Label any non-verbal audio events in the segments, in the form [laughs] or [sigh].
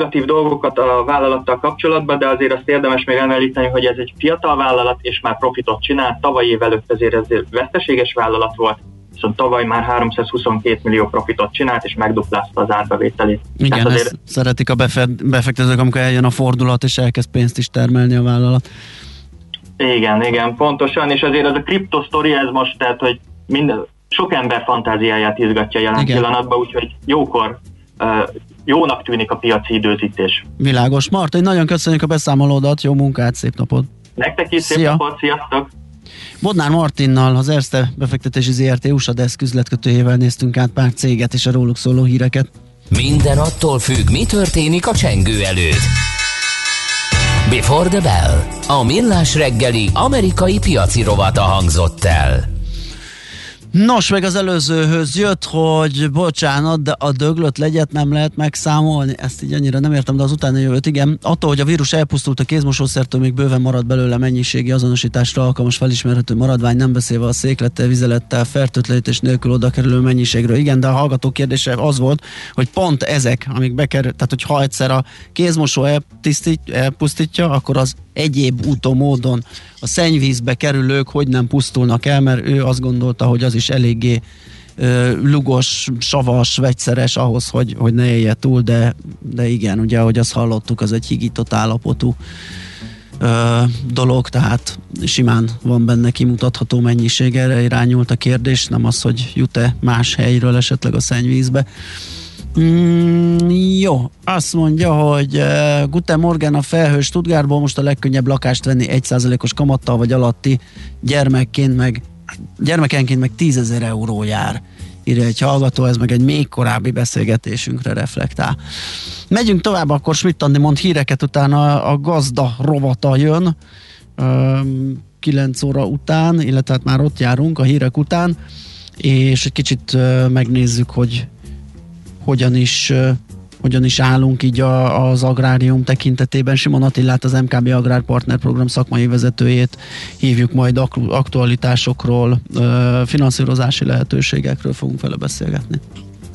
negatív dolgokat a vállalattal kapcsolatban, de azért azt érdemes még említeni, hogy ez egy fiatal vállalat, és már profitot csinál. Tavaly év előtt ezért ez veszteséges vállalat volt, viszont tavaly már 322 millió profitot csinált, és megduplázta az árbevételét. Igen, azért... ezt szeretik a befektetők, amikor eljön a fordulat, és elkezd pénzt is termelni a vállalat. Igen, igen, pontosan, és azért ez a kriptosztori, ez most, tehát, hogy minden, sok ember fantáziáját izgatja jelen igen. pillanatban, úgyhogy jókor uh, jónak tűnik a piaci időzítés. Világos. Martin, nagyon köszönjük a beszámolódat, jó munkát, szép napot! Nektek is szép Szia. napot, sziasztok! Bodnár Martinnal, az Erste befektetési ZRT USA Desk üzletkötőjével néztünk át pár céget és a róluk szóló híreket. Minden attól függ, mi történik a csengő előtt. Before the Bell. A millás reggeli amerikai piaci rovata hangzott el. Nos, meg az előzőhöz jött, hogy bocsánat, de a döglött legyet nem lehet megszámolni. Ezt így annyira nem értem, de az utána jövőt, igen. Attól, hogy a vírus elpusztult a kézmosószertől, még bőven marad belőle mennyiségi azonosításra alkalmas felismerhető maradvány, nem beszélve a széklettel, vizelettel, fertőtlenítés nélkül oda kerülő mennyiségről. Igen, de a hallgató kérdése az volt, hogy pont ezek, amik bekerül, tehát hogy ha egyszer a kézmosó elpusztítja, akkor az egyéb módon a szennyvízbe kerülők hogy nem pusztulnak el, mert ő azt gondolta, hogy az is eléggé lugos, savas, vegyszeres ahhoz, hogy, hogy ne élje túl, de, de igen, ugye, ahogy azt hallottuk, az egy higított állapotú ö, dolog, tehát simán van benne kimutatható mennyiség, erre irányult a kérdés, nem az, hogy jut-e más helyről esetleg a szennyvízbe. Mm, jó, azt mondja, hogy uh, Guten Morgen a felhő Stuttgartból most a legkönnyebb lakást venni 1%-os kamattal vagy alatti gyermekként meg gyermekenként meg 10 ezer euró jár írja egy hallgató, ez meg egy még korábbi beszélgetésünkre reflektál. Megyünk tovább, akkor Schmidt mond híreket, utána a gazda rovata jön, 9 óra után, illetve hát már ott járunk a hírek után, és egy kicsit megnézzük, hogy hogyan is hogyan is állunk így a, az agrárium tekintetében. Simon Attilát, az MKB Agrárpartner Program szakmai vezetőjét hívjuk majd aktualitásokról, finanszírozási lehetőségekről fogunk vele beszélgetni.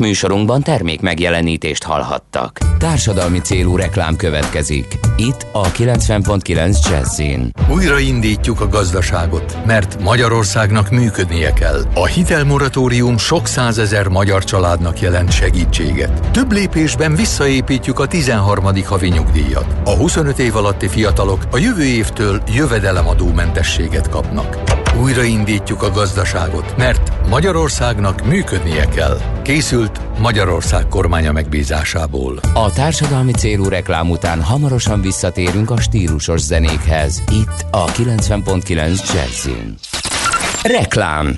Műsorunkban termék megjelenítést hallhattak. Társadalmi célú reklám következik. Itt a 90.9 Jazzin. Újraindítjuk a gazdaságot, mert Magyarországnak működnie kell. A hitelmoratórium sok százezer magyar családnak jelent segítséget. Több lépésben visszaépítjük a 13. havi nyugdíjat. A 25 év alatti fiatalok a jövő évtől jövedelemadómentességet kapnak. Újraindítjuk a gazdaságot, mert Magyarországnak működnie kell. Készült Magyarország kormánya megbízásából. A társadalmi célú reklám után hamarosan visszatérünk a stílusos zenékhez. Itt a 90.9 Jazzin. Reklám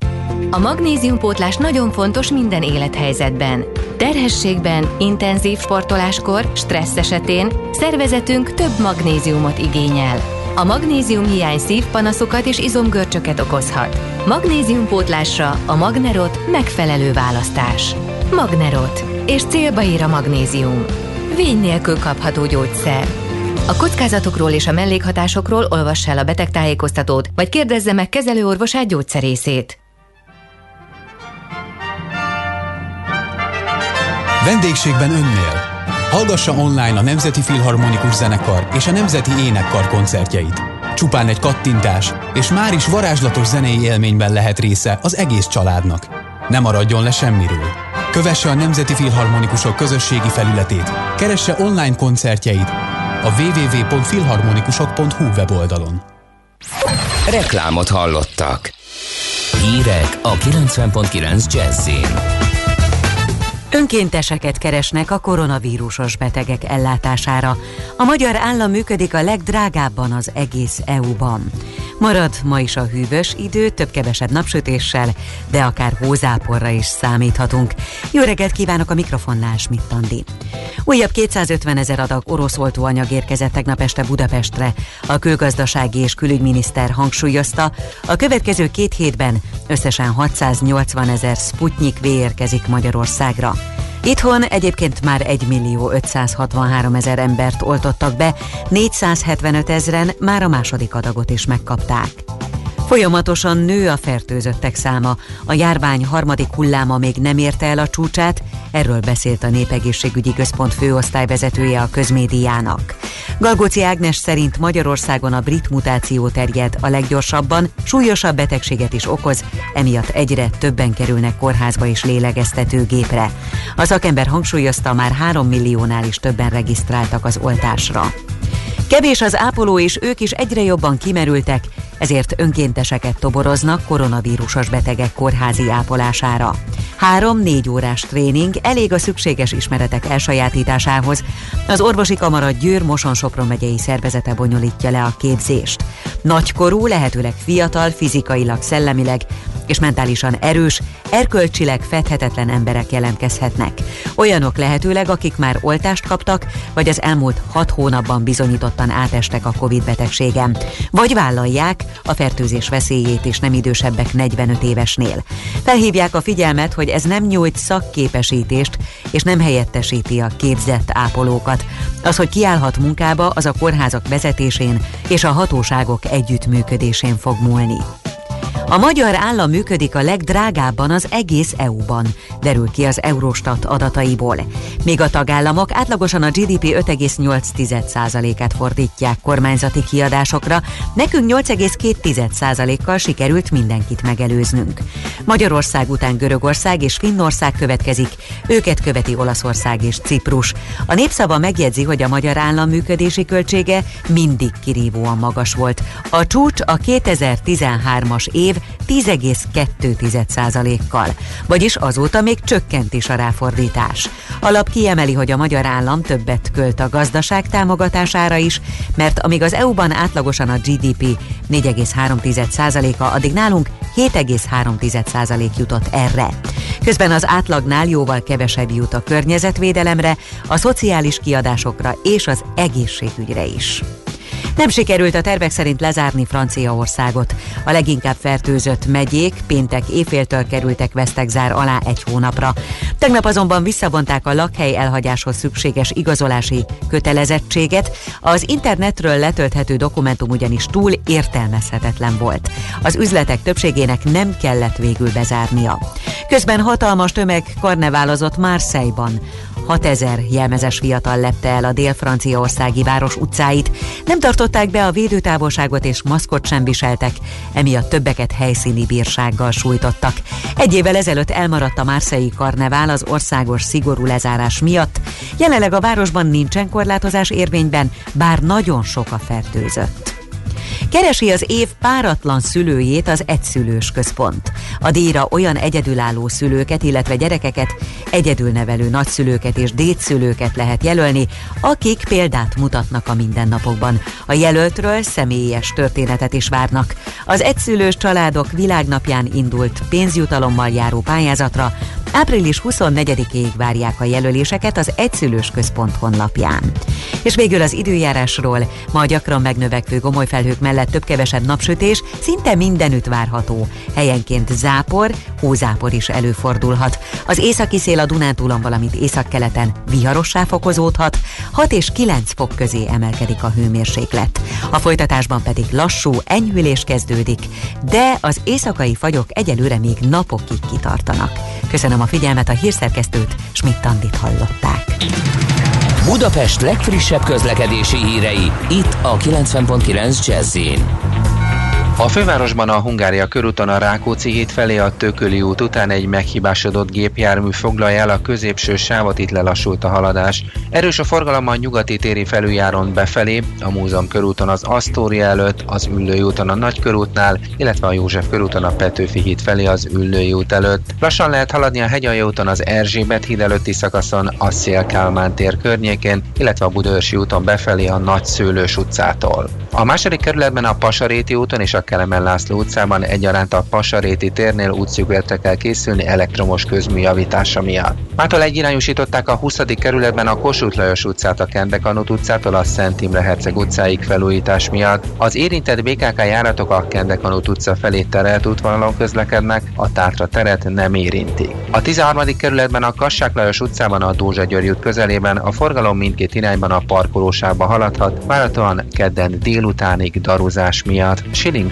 A magnéziumpótlás nagyon fontos minden élethelyzetben. Terhességben, intenzív sportoláskor, stressz esetén szervezetünk több magnéziumot igényel. A magnézium hiány szívpanaszokat és izomgörcsöket okozhat. Magnéziumpótlásra a Magnerot megfelelő választás. Magnerot. És célba ír a magnézium. Vény nélkül kapható gyógyszer. A kockázatokról és a mellékhatásokról olvass el a betegtájékoztatót, vagy kérdezze meg kezelőorvosát gyógyszerészét. Vendégségben önnél. Hallgassa online a Nemzeti Filharmonikus Zenekar és a Nemzeti Énekkar koncertjeit. Csupán egy kattintás, és már is varázslatos zenei élményben lehet része az egész családnak. Ne maradjon le semmiről. Kövesse a Nemzeti Filharmonikusok közösségi felületét, keresse online koncertjeit a www.filharmonikusok.hu weboldalon. Reklámot hallottak. Hírek a 90.9 Jazzin. Önkénteseket keresnek a koronavírusos betegek ellátására. A magyar állam működik a legdrágábban az egész EU-ban. Marad ma is a hűvös idő, több-kevesebb napsütéssel, de akár hózáporra is számíthatunk. Jó reggelt kívánok a mikrofonnál, Schmidt Andi. Újabb 250 ezer adag orosz oltóanyag érkezett tegnap este Budapestre. A külgazdasági és külügyminiszter hangsúlyozta, a következő két hétben összesen 680 ezer Sputnik V érkezik Magyarországra. Itthon egyébként már 1 millió 563 ezer embert oltottak be, 475 ezeren már a második adagot is megkapták. Folyamatosan nő a fertőzöttek száma. A járvány harmadik hulláma még nem érte el a csúcsát, Erről beszélt a Népegészségügyi Központ főosztályvezetője a közmédiának. Galgóci Ágnes szerint Magyarországon a brit mutáció terjed a leggyorsabban, súlyosabb betegséget is okoz, emiatt egyre többen kerülnek kórházba és lélegeztetőgépre. A szakember hangsúlyozta, már 3 milliónál is többen regisztráltak az oltásra. Kevés az ápoló, és ők is egyre jobban kimerültek, ezért önkénteseket toboroznak koronavírusos betegek kórházi ápolására. Három-négy órás tréning elég a szükséges ismeretek elsajátításához. Az orvosi kamara Győr Moson-Sopron megyei szervezete bonyolítja le a képzést. Nagykorú, lehetőleg fiatal, fizikailag, szellemileg és mentálisan erős, erkölcsileg fedhetetlen emberek jelentkezhetnek. Olyanok lehetőleg, akik már oltást kaptak, vagy az elmúlt hat hónapban bizonyítottan átestek a Covid betegségem, vagy vállalják a fertőzés veszélyét és nem idősebbek 45 évesnél. Felhívják a figyelmet, hogy ez nem nyújt szakképesítést, és nem helyettesíti a képzett ápolókat. Az, hogy kiállhat munkába, az a kórházak vezetésén és a hatóságok együttműködésén fog múlni. A magyar állam működik a legdrágábban az egész EU-ban, derül ki az Eurostat adataiból. Míg a tagállamok átlagosan a GDP 5,8%-át fordítják kormányzati kiadásokra, nekünk 8,2%-kal sikerült mindenkit megelőznünk. Magyarország után Görögország és Finnország következik, őket követi Olaszország és Ciprus. A népszava megjegyzi, hogy a magyar állam működési költsége mindig kirívóan magas volt. A csúcs a 2013-as év 10,2%-kal, vagyis azóta még csökkent is a ráfordítás. Alap kiemeli, hogy a magyar állam többet költ a gazdaság támogatására is, mert amíg az EU-ban átlagosan a GDP 4,3%-a, addig nálunk 7,3% jutott erre. Közben az átlagnál jóval kevesebb jut a környezetvédelemre, a szociális kiadásokra és az egészségügyre is. Nem sikerült a tervek szerint lezárni Franciaországot. A leginkább fertőzött megyék péntek éjféltől kerültek vesztegzár alá egy hónapra. Tegnap azonban visszavonták a lakhely elhagyáshoz szükséges igazolási kötelezettséget. Az internetről letölthető dokumentum ugyanis túl értelmezhetetlen volt. Az üzletek többségének nem kellett végül bezárnia. Közben hatalmas tömeg karneválozott Marseille-ban. 6000 jelmezes fiatal lepte el a dél-franciaországi város utcáit. Nem tartották be a védőtávolságot és maszkot sem viseltek, emiatt többeket helyszíni bírsággal sújtottak. Egy évvel ezelőtt elmaradt a Márszei karnevál az országos szigorú lezárás miatt. Jelenleg a városban nincsen korlátozás érvényben, bár nagyon sok a fertőzött. Keresi az év páratlan szülőjét az egyszülős központ. A díjra olyan egyedülálló szülőket, illetve gyerekeket, egyedülnevelő nagyszülőket és dédszülőket lehet jelölni, akik példát mutatnak a mindennapokban. A jelöltről személyes történetet is várnak. Az egyszülős családok világnapján indult pénzjutalommal járó pályázatra április 24-ig várják a jelöléseket az Egyszülős Központ honlapján. És végül az időjárásról ma gyakran megnövekvő gomolyfelhők mellett több-kevesebb napsütés szinte mindenütt várható. Helyenként zápor, hózápor is előfordulhat. Az északi szél a Dunántúlon, valamint északkeleten viharossá fokozódhat, 6 és 9 fok közé emelkedik a hőmérséklet. A folytatásban pedig lassú enyhülés kezdődik, de az éjszakai fagyok egyelőre még napokig kitartanak. Köszönöm a figyelmet, a hírszerkesztőt Schmidt-Tandit hallották. Budapest legfrissebb közlekedési hírei, itt a 90.9 jazz a fővárosban a Hungária körúton a Rákóczi híd felé a Tököli út után egy meghibásodott gépjármű foglalja el a középső sávot, itt lelassult a haladás. Erős a forgalom a nyugati téri felüljáron befelé, a Múzeum körúton az Asztória előtt, az Üllői úton a Nagykörútnál, illetve a József körúton a Petőfi híd felé az Üllői út előtt. Lassan lehet haladni a Hegyalja úton az Erzsébet híd előtti szakaszon, a Szél Kálmán tér környékén, illetve a Budörsi úton befelé a Nagyszőlős utcától. A második kerületben a Pasaréti úton és a Kelemen László utcában egyaránt a Pasaréti térnél útszükletre kell készülni elektromos közmű javítása miatt. Mától egyirányosították a 20. kerületben a Kossuth Lajos utcát a Kendekanut utcától a Szent Imre Herceg utcáig felújítás miatt. Az érintett BKK járatok a Kendekanut utca felé terelt útvonalon közlekednek, a Tátra teret nem érinti. A 13. kerületben a Kassák Lajos utcában a Dózsa György út közelében a forgalom mindkét irányban a parkolósába haladhat, várhatóan kedden délutánig daruzás miatt. Siling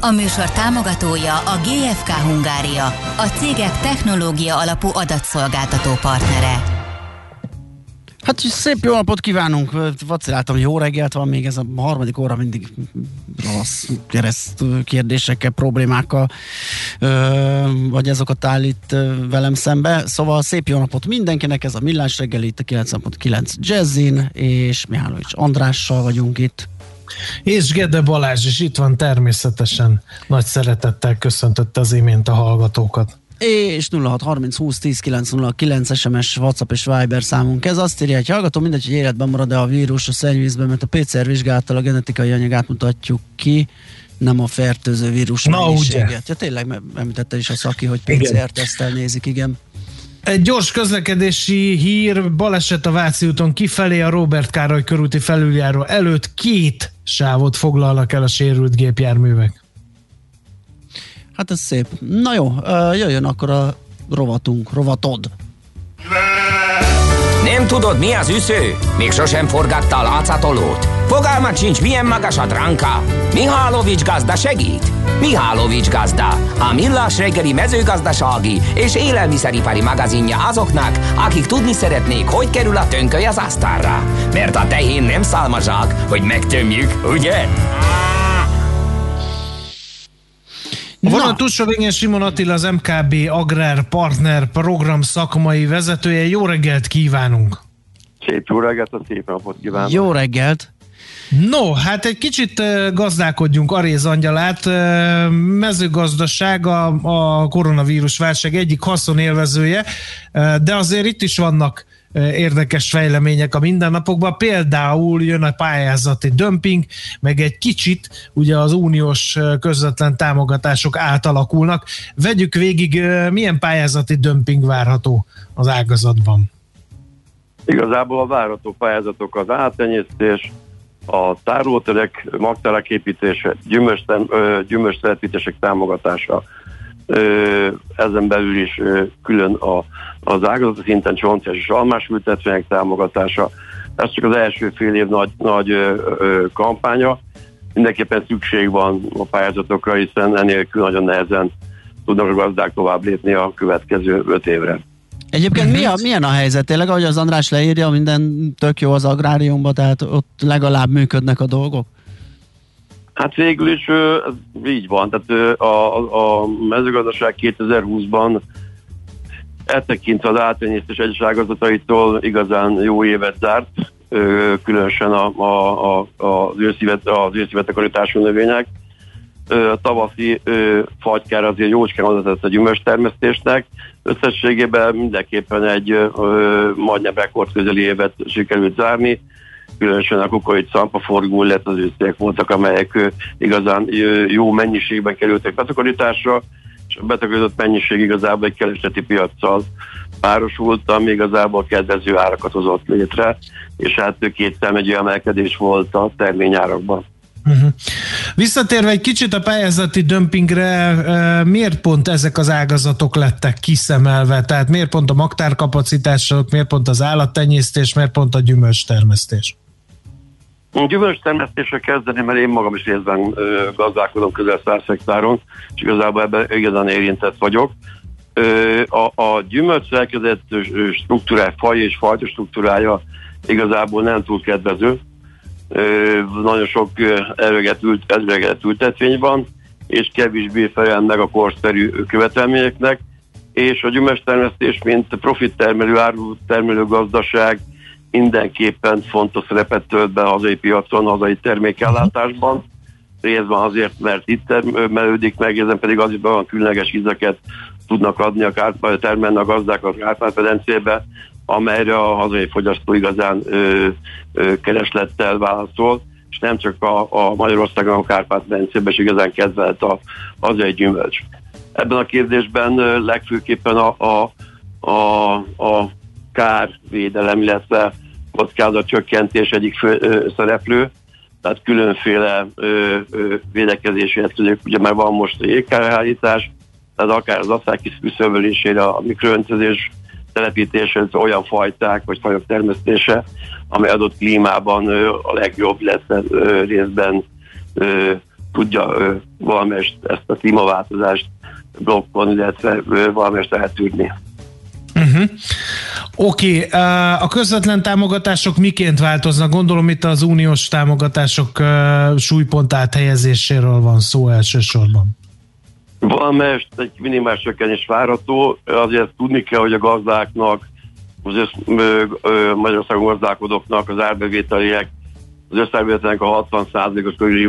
A műsor támogatója a GFK Hungária, a cégek technológia alapú adatszolgáltató partnere. Hát szép jó napot kívánunk! Vaciláltam, jó reggelt van, még ez a harmadik óra mindig rossz kereszt kérdésekkel, problémákkal, vagy azokat állít velem szembe. Szóval szép jó napot mindenkinek, ez a Millás reggel itt a 9.9 Jazzin, és Mihálovics Andrással vagyunk itt. És Gede Balázs is itt van természetesen. Nagy szeretettel köszöntötte az imént a hallgatókat. és 0630 20 10 909 SMS, WhatsApp és Viber számunk. Ez azt írja, hogy hallgató, mindegy, hogy életben marad-e a vírus a szennyvízben, mert a PCR vizsgálattal a genetikai anyagát mutatjuk ki, nem a fertőző vírus Na, ugye. Ja, tényleg említette is a szaki, hogy PCR-tesztel nézik, igen. Egy gyors közlekedési hír, baleset a Váci úton kifelé, a Robert Károly körúti felüljáró előtt két sávot foglalnak el a sérült gépjárművek. Hát ez szép. Na jó, jöjjön akkor a rovatunk, rovatod. Nem tudod, mi az üsző? Még sosem forgatta a látszatolót? Fogalmat sincs, milyen magas a dránka? Mihálovics gazda segít? Mihálovics gazda, a millás reggeli mezőgazdasági és élelmiszeripari magazinja azoknak, akik tudni szeretnék, hogy kerül a tönköly az asztalra. Mert a tehén nem szálmazsák, hogy megtömjük, ugye? A vonal túlsó Simon Attila, az MKB Agrár Partner Program szakmai vezetője. Jó reggelt kívánunk! Szép jó reggelt, a szép napot kívánok! Jó reggelt! No, hát egy kicsit gazdálkodjunk Aréz Angyalát. Mezőgazdaság a, a koronavírus válság egyik haszonélvezője, de azért itt is vannak érdekes fejlemények a mindennapokban. Például jön a pályázati dömping, meg egy kicsit ugye az uniós közvetlen támogatások átalakulnak. Vegyük végig, milyen pályázati dömping várható az ágazatban? Igazából a várható pályázatok az áttenyésztés, a tárolóterek, magterek építése, gyümölcstelepítések támogatása, ezen belül is külön a, az ágazati szinten csontjas és almás ültetvények támogatása. Ez csak az első fél év nagy, nagy kampánya. Mindenképpen szükség van a pályázatokra, hiszen enélkül nagyon nehezen tudnak a gazdák tovább lépni a következő öt évre. Egyébként mi a, milyen a helyzet? Tényleg, ahogy az András leírja, minden tök jó az agráriumban, tehát ott legalább működnek a dolgok? Hát végül is ez így van. Tehát a, a mezőgazdaság 2020-ban eltekintve az általányésztés egyes ágazataitól igazán jó évet zárt, különösen a, a, a, az őszi növények. A tavaszi fagykár azért jócskán adatott a gyümölcs termesztésnek. Összességében mindenképpen egy majdnem rekord közeli évet sikerült zárni különösen a kukorit szampaforgó, lett az ősztek voltak, amelyek igazán jó mennyiségben kerültek betakarításra, és a betakarított mennyiség igazából egy keresleti piaccal párosult, ami igazából kedvező árakat hozott létre, és hát két egy emelkedés volt a terményárakban. Uh-huh. Visszatérve egy kicsit a pályázati dömpingre, miért pont ezek az ágazatok lettek kiszemelve? Tehát miért pont a magtárkapacitások, miért pont az állattenyésztés, miért pont a gyümölcstermesztés? Gyümölcs termesztésre kezdeni, mert én magam is részben gazdálkodom közel 100 hektáron, és igazából ebben igazán érintett vagyok. A, a gyümölcs elkezdett struktúrája, faj és fajta struktúrája igazából nem túl kedvező. Nagyon sok előget ült, ültetvény van, és kevésbé felel meg a korszerű követelményeknek, és a gyümölcstermesztés, mint profit termelő, áru termelő gazdaság, mindenképpen fontos szerepet tölt be a hazai piacon, a hazai termékellátásban. Részben azért, mert itt termelődik meg, ezen pedig azért olyan különleges ízeket tudnak adni a kárpát, termelni a gazdák a Kárpát-medencébe, amelyre a hazai fogyasztó igazán ö, ö, kereslettel válaszol, és nem csak a, a Magyarországon, a Kárpát-medencében is igazán kedvelt a hazai gyümölcs. Ebben a kérdésben legfőképpen a, a, a, a kárvédelem, illetve kockázatcsökkentés egyik fő, ö, szereplő, tehát különféle ö, ö, védekezési eszközök, ugye már van most a jégkárhányítás, tehát akár az asszály kiszöbölésére, a mikroöntözés telepítése, olyan fajták vagy fajok termesztése, amely adott klímában a legjobb, ö, részben tudja valamelyest ezt a klímaváltozást blokkon, illetve valamelyest eltűrni. Uh-huh. Oké, okay, a közvetlen támogatások miként változnak? Gondolom itt az uniós támogatások súlypont áthelyezéséről van szó elsősorban. Valamelyest egy minimális csökkenés várható, azért tudni kell, hogy a gazdáknak, az össz, Magyarországon gazdálkodóknak az árbevételiek, az összárbevételnek a 60%-os körüli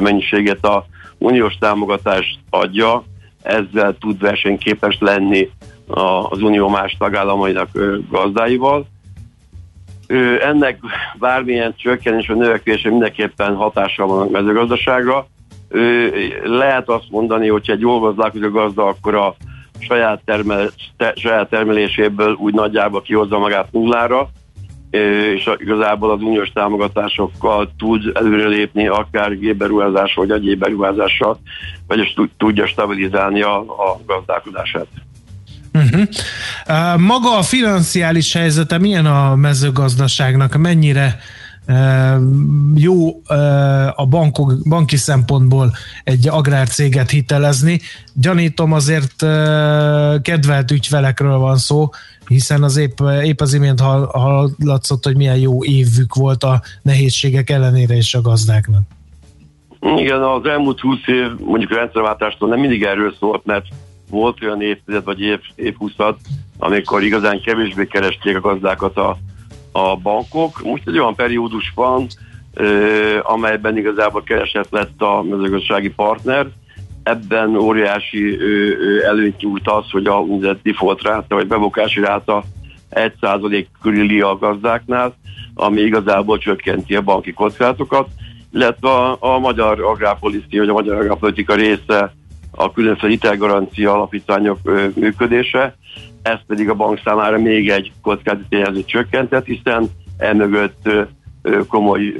mennyiséget a uniós támogatást adja, ezzel tud versenyképes lenni az unió más tagállamainak gazdáival. Ennek bármilyen csökkenés vagy növekvése mindenképpen hatással van a mezőgazdaságra. Lehet azt mondani, hogy egy jól gazdálkodó gazda, akkor a saját, termel, te, saját termeléséből úgy nagyjából kihozza magát nullára, és igazából az uniós támogatásokkal tud előrelépni akár gépberuházás vagy egyéb beruházással, vagyis tudja stabilizálni a, a gazdálkodását. Uh-huh. Uh, maga a financiális helyzete milyen a mezőgazdaságnak? Mennyire uh, jó uh, a bankok, banki szempontból egy agrárcéget hitelezni? Gyanítom azért kedvelt ügyfelekről van szó, hiszen az épp, épp az imént hallatszott, hogy milyen jó évük volt a nehézségek ellenére is a gazdáknak. Igen, az elmúlt 20 év mondjuk a rendszerváltástól nem mindig erről szólt, mert volt olyan évtized vagy év, évhúszad, amikor igazán kevésbé keresték a gazdákat a, a bankok. Most egy olyan periódus van, amelyben igazából keresett lett a mezőgazdasági partner. Ebben óriási előnyt nyújt az, hogy a default ráta, vagy bevokási ráta 1% körüli a gazdáknál, ami igazából csökkenti a banki kockázatokat, illetve a, a magyar agrárpolitika, vagy a magyar agrárpolitika része a különféle hitelgarancia alapítványok működése, ez pedig a bank számára még egy kockázati csökkentett, hiszen emögött komoly,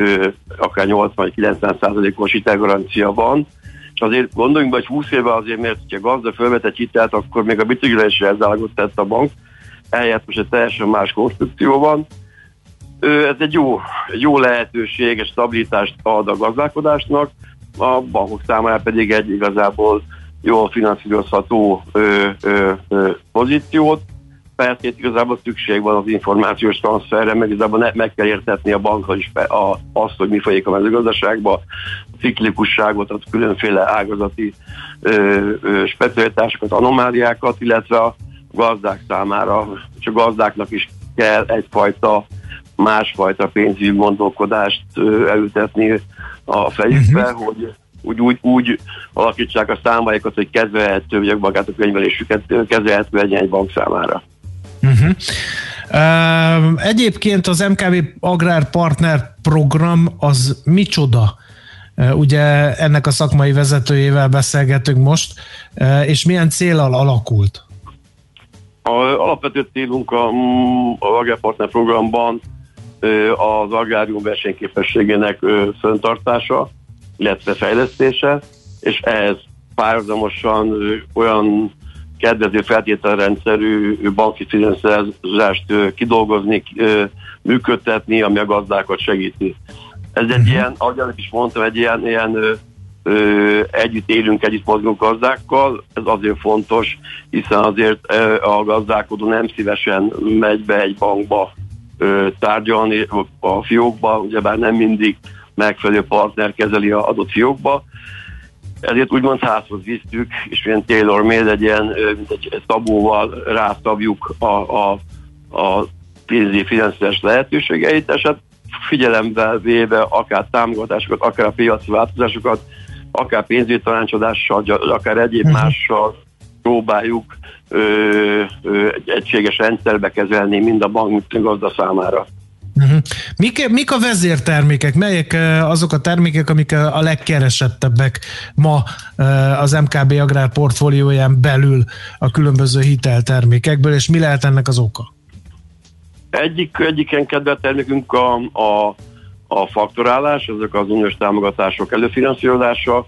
akár 80-90 százalékos hitelgarancia van, és azért gondoljunk be, hogy 20 éve azért, mert ha gazda felvet egy hitelt, akkor még a is elzállagot tett a bank, eljött most egy teljesen más konstrukció van. Ez egy jó, jó lehetőség, egy stabilitást ad a gazdálkodásnak, a bankok számára pedig egy igazából jól finanszírozható ö, ö, ö, pozíciót. Persze itt igazából szükség van az információs transferre, meg igazából ne, meg kell értetni a bankkal is a, azt, hogy mi folyik a mezőgazdaságban, a ciklikusságot, a különféle ágazati ö, ö, specialitásokat, anomáliákat, illetve a gazdák számára, és a gazdáknak is kell egyfajta másfajta pénzügyi gondolkodást elültetni a fejükbe, uh-huh. hogy úgy, úgy, úgy alakítsák a számaikat, hogy kezelhető, vagy magát a könyvelésüket kezelhető legyen egy bank számára. Uh-huh. Uh, egyébként az MKB Agrár Partner program az micsoda? Uh, ugye ennek a szakmai vezetőjével beszélgetünk most, uh, és milyen célal alakult? A alapvető célunk a, a Agrárpartner programban az agrárium versenyképességének föntartása, illetve fejlesztése, és ehhez párhuzamosan olyan kedvező feltételrendszerű banki finanszírozást kidolgozni, működtetni, ami a gazdákat segíti. Ez egy uh-huh. ilyen, ahogy is mondtam, egy ilyen, ilyen ö, együtt élünk, együtt mozgunk gazdákkal, ez azért fontos, hiszen azért ö, a gazdálkodó nem szívesen megy be egy bankba ö, tárgyalni a fiókba, ugyebár nem mindig megfelelő partner kezeli a adott fiókba. Ezért úgymond házhoz visztük, és ilyen tailor made egy ilyen, mint egy tabóval rászabjuk a, a, a pénzügyi finanszírozás lehetőségeit, és hát figyelembe véve akár támogatásokat, akár a piaci változásokat, akár pénzügyi tanácsadással, akár egyéb uh-huh. mással próbáljuk ö, ö, egy egységes rendszerbe kezelni mind a bank, mind a gazda számára. Uh-huh. Mik, mik a vezértermékek? Melyek azok a termékek, amik a legkeresettebbek ma az MKB agrár portfólióján belül a különböző hiteltermékekből, és mi lehet ennek az oka? Egyik, egyiken kedvelt termékünk a, a, a faktorálás, ezek az uniós támogatások előfinanszírozása,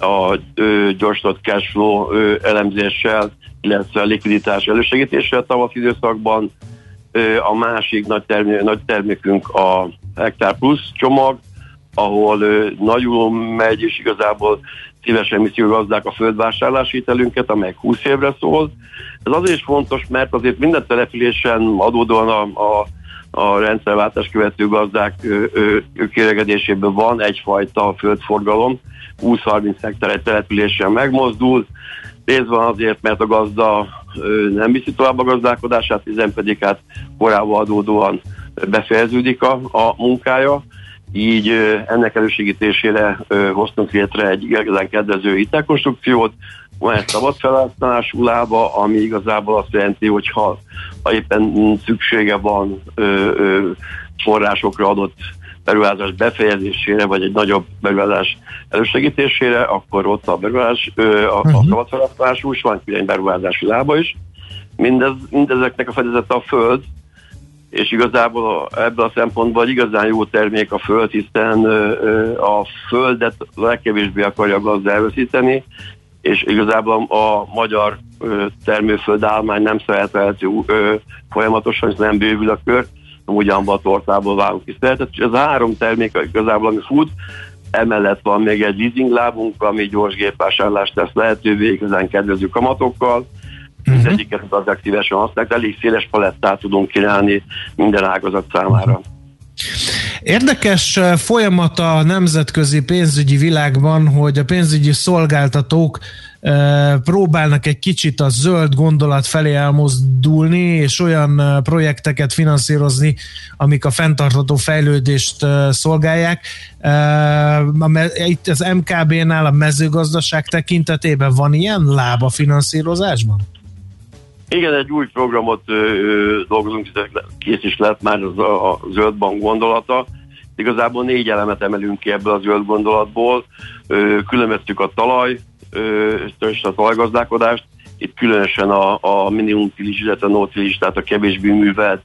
a ö, gyorsított cashflow ö, elemzéssel, illetve a likviditás elősegítéssel tavasz időszakban, a másik nagy, termé, nagy termékünk a Hektar Plus csomag, ahol nagyul megy, és igazából szívesen viszik a gazdák a földvásárlási hitelünket, amely 20 évre szól. Ez azért is fontos, mert azért minden településen adódóan a, a, a rendszerváltás követő gazdák kéregedéséből van egyfajta földforgalom, 20-30 hektár egy településen megmozdul, Részben azért, mert a gazda nem viszi tovább a gazdálkodását, hiszen pedig hát korábban adódóan befejeződik a, a munkája, így ennek elősegítésére hoztunk létre egy igazán kedvező hitelkonstrukciót, van egy szabad felhasználású lába, ami igazából azt jelenti, hogy ha, éppen szüksége van ö, ö, forrásokra adott beruházás befejezésére, vagy egy nagyobb beruházás elősegítésére, akkor ott a beruházás, a, a szabad felhasználású, és van egy beruházási lába is. Mindez, mindezeknek a fedezete a föld, és igazából ebből a szempontból igazán jó termék a föld, hiszen a földet legkevésbé akarja a gazda elveszíteni, és igazából a magyar termőföld állomány nem szerethető folyamatosan, és nem bővül a kör, ugyanban a tortából válunk is. Tehát ez a három termék igazából, ami fut, emellett van még egy leasing lábunk, ami gyors gépvásárlást tesz lehetővé, igazán kedvező kamatokkal, Uh-huh. Egyiket az aktívásan használják, elég széles palettát tudunk kínálni minden ágazat számára. Érdekes eh, folyamat a nemzetközi pénzügyi világban, hogy a pénzügyi szolgáltatók próbálnak egy kicsit a zöld gondolat felé elmozdulni, és olyan projekteket finanszírozni, amik a fenntartható fejlődést szolgálják. Itt az MKB-nál a mezőgazdaság tekintetében van ilyen lába finanszírozásban? Igen, egy új programot ö, ö, dolgozunk, kész is lett már az a, a zöld bank gondolata. Igazából négy elemet emelünk ki ebből a zöld gondolatból. Különböztük a talaj és a talajgazdálkodást, itt különösen a, a minimum tilis, illetve no tilis, tehát a kevésbé művelt,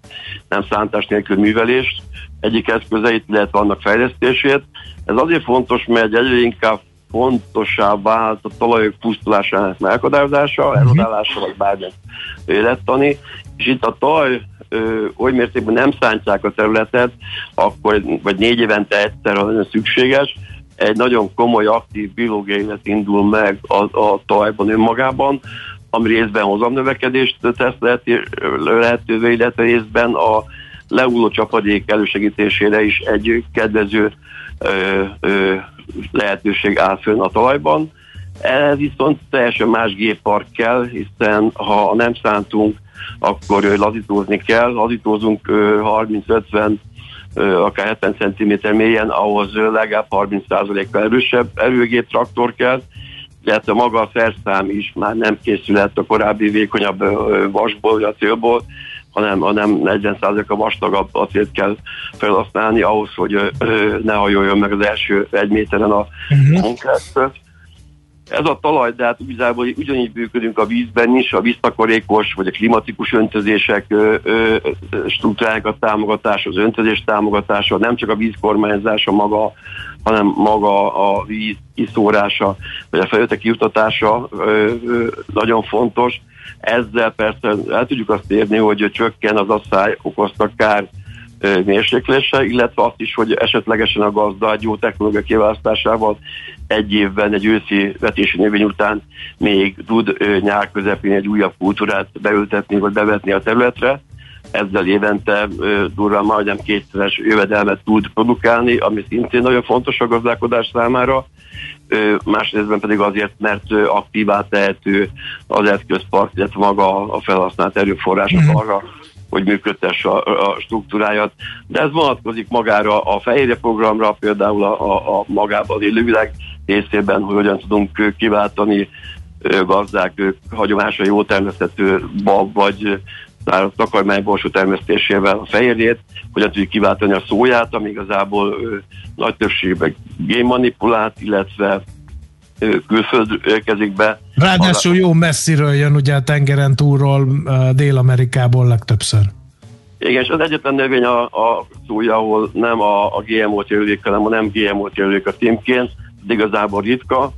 nem szántás nélkül művelést egyik eszközeit, illetve annak fejlesztését. Ez azért fontos, mert egyre inkább fontossá vált a talajok pusztulásának megakadályozása, uh-huh. erodálása, vagy bármilyen élettani, és itt a talaj ö, oly mértékben nem szántják a területet, akkor, vagy négy évente egyszer, ha nagyon szükséges, egy nagyon komoly, aktív biológiai élet indul meg a, a talajban önmagában, ami részben hozamnövekedést tesz lehetővé, illetve részben a leúló csapadék elősegítésére is egy kedvező ö, ö, lehetőség áll fönn a talajban. Ehhez viszont teljesen más géppark kell, hiszen ha nem szántunk, akkor lazítózni kell. Lazítózunk 30-50 akár 70 cm mélyen, ahhoz legalább 30%-kal erősebb erőgép traktor kell, illetve maga a szerszám is már nem készülhet a korábbi vékonyabb vasból, vagy acélból, hanem, hanem 40%-a vastagabb acélt kell felhasználni ahhoz, hogy ne hajoljon meg az első egy méteren a uh-huh. Ez a talaj, de hát igazából ugyanígy működünk a vízben is, a víztakarékos vagy a klimatikus öntözések struktúráják a támogatás, az öntözés támogatása, nem csak a vízkormányzása maga, hanem maga a víz kiszórása, vagy a ö, ö, nagyon fontos. Ezzel persze el tudjuk azt érni, hogy csökken az asszály okozta kár mérséklése, illetve azt is, hogy esetlegesen a gazda egy jó technológia kiválasztásával egy évben, egy őszi vetési növény után még tud nyár közepén egy újabb kultúrát beültetni vagy bevetni a területre. Ezzel évente durván majdnem kétszeres jövedelmet tud produkálni, ami szintén nagyon fontos a gazdálkodás számára. Másrésztben pedig azért, mert aktívá tehető az eszközpark, illetve maga a felhasznált erőforrások mm. arra, hogy működtesse a, a struktúráját. De ez vonatkozik magára a fehérje programra, például a, a, a magában élővilág részében, hogy hogyan tudunk kiváltani gazdák hagyományosan jó termesztető bab vagy takarmányborsó termesztésével a fehérjét, hogyan tudjuk kiváltani a szóját, ami igazából ö, nagy többségben génmanipulált, illetve külföld érkezik be. Ráadásul jó messziről jön ugye a tengeren túlról, Dél-Amerikából legtöbbször. Igen, és az egyetlen növény a, a szója, ahol nem a, a GMO-t jelölik, hanem a nem GMO-t jelölik a címként, igazából ritka,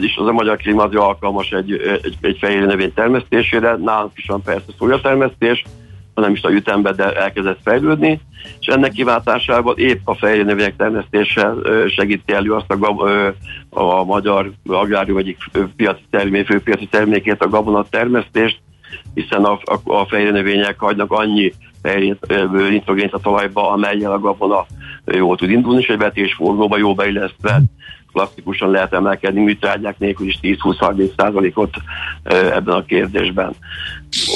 és az a magyar klíma az alkalmas egy, egy, egy fehér növény termesztésére, nálunk is van persze szójatermesztés, hanem is a ütembe, de elkezdett fejlődni, és ennek kiváltásával épp a fejlő növények termesztése segíti elő azt a, a, a magyar agrárium egyik piaci termék, főpiaci termékét, a gabonat termesztést, hiszen a, a, a fejlő növények hagynak annyi nitrogént a talajba, amelyel a gabona jól tud indulni, és egy vetésforgóba jó beillesztve klasszikusan lehet emelkedni műtrágyák nélkül is 10-20-30 százalékot ebben a kérdésben.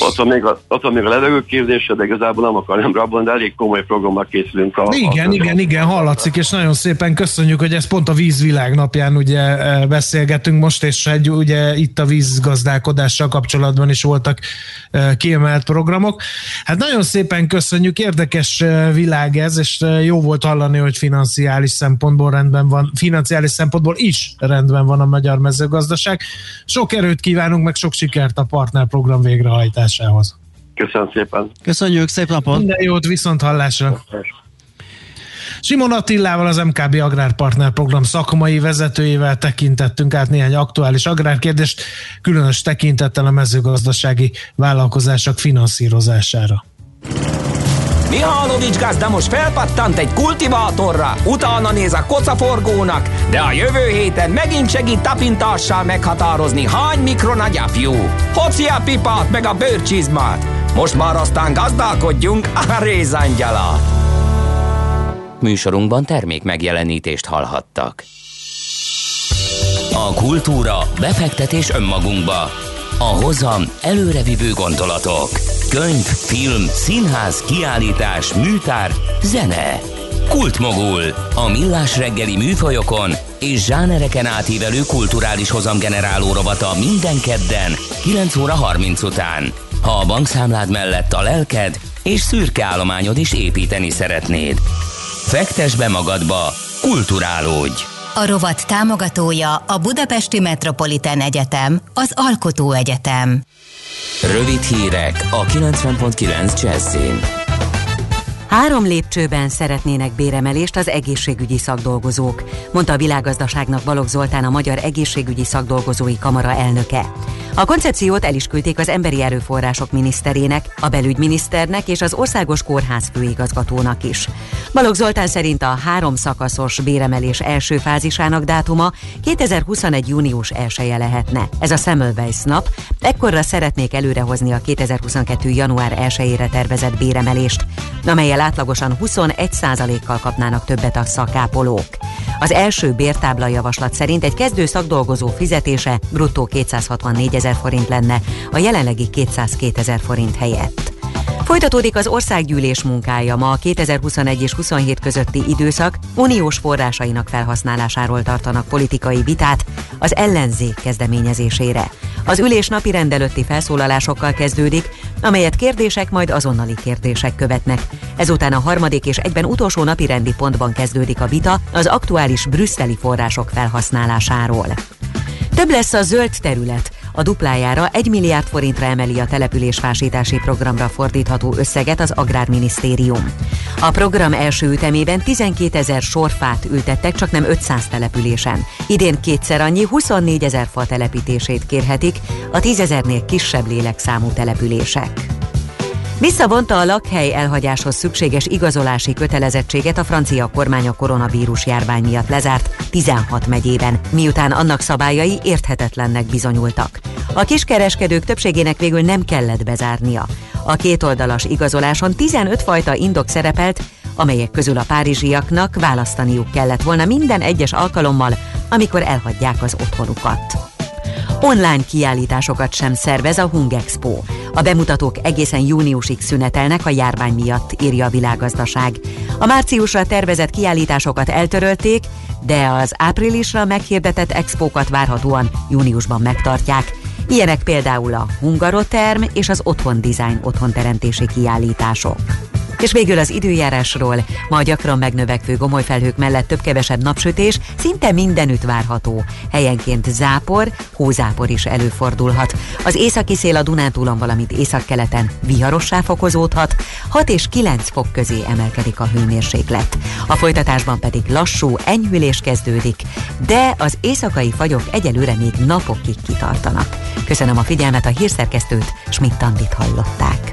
Ott van még a, ott van még a levegőképzése, de igazából nem akarjam rabban, de elég komoly programmal készülünk. A, igen, a, igen, igen, hallatszik, és nagyon szépen köszönjük, hogy ez pont a vízvilág napján ugye e, beszélgetünk most, és egy, ugye itt a vízgazdálkodással kapcsolatban is voltak e, kiemelt programok. Hát nagyon szépen köszönjük, érdekes e, világ ez, és jó volt hallani, hogy financiális szempontból rendben van, financiális szempontból is rendben van a magyar mezőgazdaság. Sok erőt kívánunk, meg sok sikert a partnerprogram végrehajtásához. Köszönöm szépen. Köszönjük, szép napot! Minden jót, viszont hallásra! Simon Attilával, az MKB Agrárpartner Program szakmai vezetőjével tekintettünk át néhány aktuális agrárkérdést, különös tekintettel a mezőgazdasági vállalkozások finanszírozására. Mihálovics gazda most felpattant egy kultivátorra, utána néz a kocaforgónak, de a jövő héten megint segít tapintással meghatározni, hány mikron a gyapjú. Hoci a pipát meg a bőrcsizmát. Most már aztán gazdálkodjunk a rézangyala. Műsorunkban termék megjelenítést hallhattak. A kultúra, befektetés önmagunkba. A hozam előrevívő gondolatok. Könyv, film, színház, kiállítás, műtár, zene. Kultmogul. A millás reggeli műfajokon és zsánereken átívelő kulturális hozamgeneráló rovata minden kedden 9 óra 30 után. Ha a bankszámlád mellett a lelked és szürke állományod is építeni szeretnéd. Fektes be magadba, kulturálódj! A rovat támogatója a Budapesti Metropolitán Egyetem, az Alkotó Egyetem. Rövid hírek a 90.9 Jazzin. Három lépcsőben szeretnének béremelést az egészségügyi szakdolgozók, mondta a világgazdaságnak Balogh Zoltán a Magyar Egészségügyi Szakdolgozói Kamara elnöke. A koncepciót el is küldték az Emberi Erőforrások miniszterének, a belügyminiszternek és az Országos Kórház főigazgatónak is. Balogh Zoltán szerint a három szakaszos béremelés első fázisának dátuma 2021. június 1 -e lehetne. Ez a Semmelweis nap, ekkorra szeretnék előrehozni a 2022. január 1-ére tervezett béremelést, amelyel átlagosan 21%-kal kapnának többet a szakápolók. Az első bértábla javaslat szerint egy kezdő szakdolgozó fizetése bruttó 264 ezer forint lenne, a jelenlegi 202 ezer forint helyett. Folytatódik az országgyűlés munkája ma a 2021 és 27 közötti időszak uniós forrásainak felhasználásáról tartanak politikai vitát az ellenzék kezdeményezésére. Az ülés napi rendelőtti felszólalásokkal kezdődik, amelyet kérdések majd azonnali kérdések követnek. Ezután a harmadik és egyben utolsó napi rendi pontban kezdődik a vita az aktuális brüsszeli források felhasználásáról. Több lesz a zöld terület, a duplájára 1 milliárd forintra emeli a településfásítási programra fordítható összeget az Agrárminisztérium. A program első ütemében 12 ezer sorfát ültettek, csak nem 500 településen. Idén kétszer annyi 24 ezer fa telepítését kérhetik a 10 ezernél kisebb lélekszámú települések. Visszavonta a lakhely elhagyáshoz szükséges igazolási kötelezettséget a francia kormány a koronavírus járvány miatt lezárt 16 megyében, miután annak szabályai érthetetlennek bizonyultak. A kiskereskedők többségének végül nem kellett bezárnia. A kétoldalas igazoláson 15 fajta indok szerepelt, amelyek közül a párizsiaknak választaniuk kellett volna minden egyes alkalommal, amikor elhagyják az otthonukat. Online kiállításokat sem szervez a Hungexpo. A bemutatók egészen júniusig szünetelnek a járvány miatt, írja a világgazdaság. A márciusra tervezett kiállításokat eltörölték, de az áprilisra meghirdetett expókat várhatóan júniusban megtartják. Ilyenek például a Hungaroterm és az Otthon Design otthonteremtési kiállítások. És végül az időjárásról. Ma gyakran megnövekvő gomolyfelhők mellett több-kevesebb napsütés szinte mindenütt várható. Helyenként zápor, hózápor is előfordulhat. Az északi szél a Dunántúlon, valamint északkeleten viharossá fokozódhat, 6 és 9 fok közé emelkedik a hőmérséklet. A folytatásban pedig lassú enyhülés kezdődik, de az éjszakai fagyok egyelőre még napokig kitartanak. Köszönöm a figyelmet, a hírszerkesztőt, Schmidt-Tandit hallották.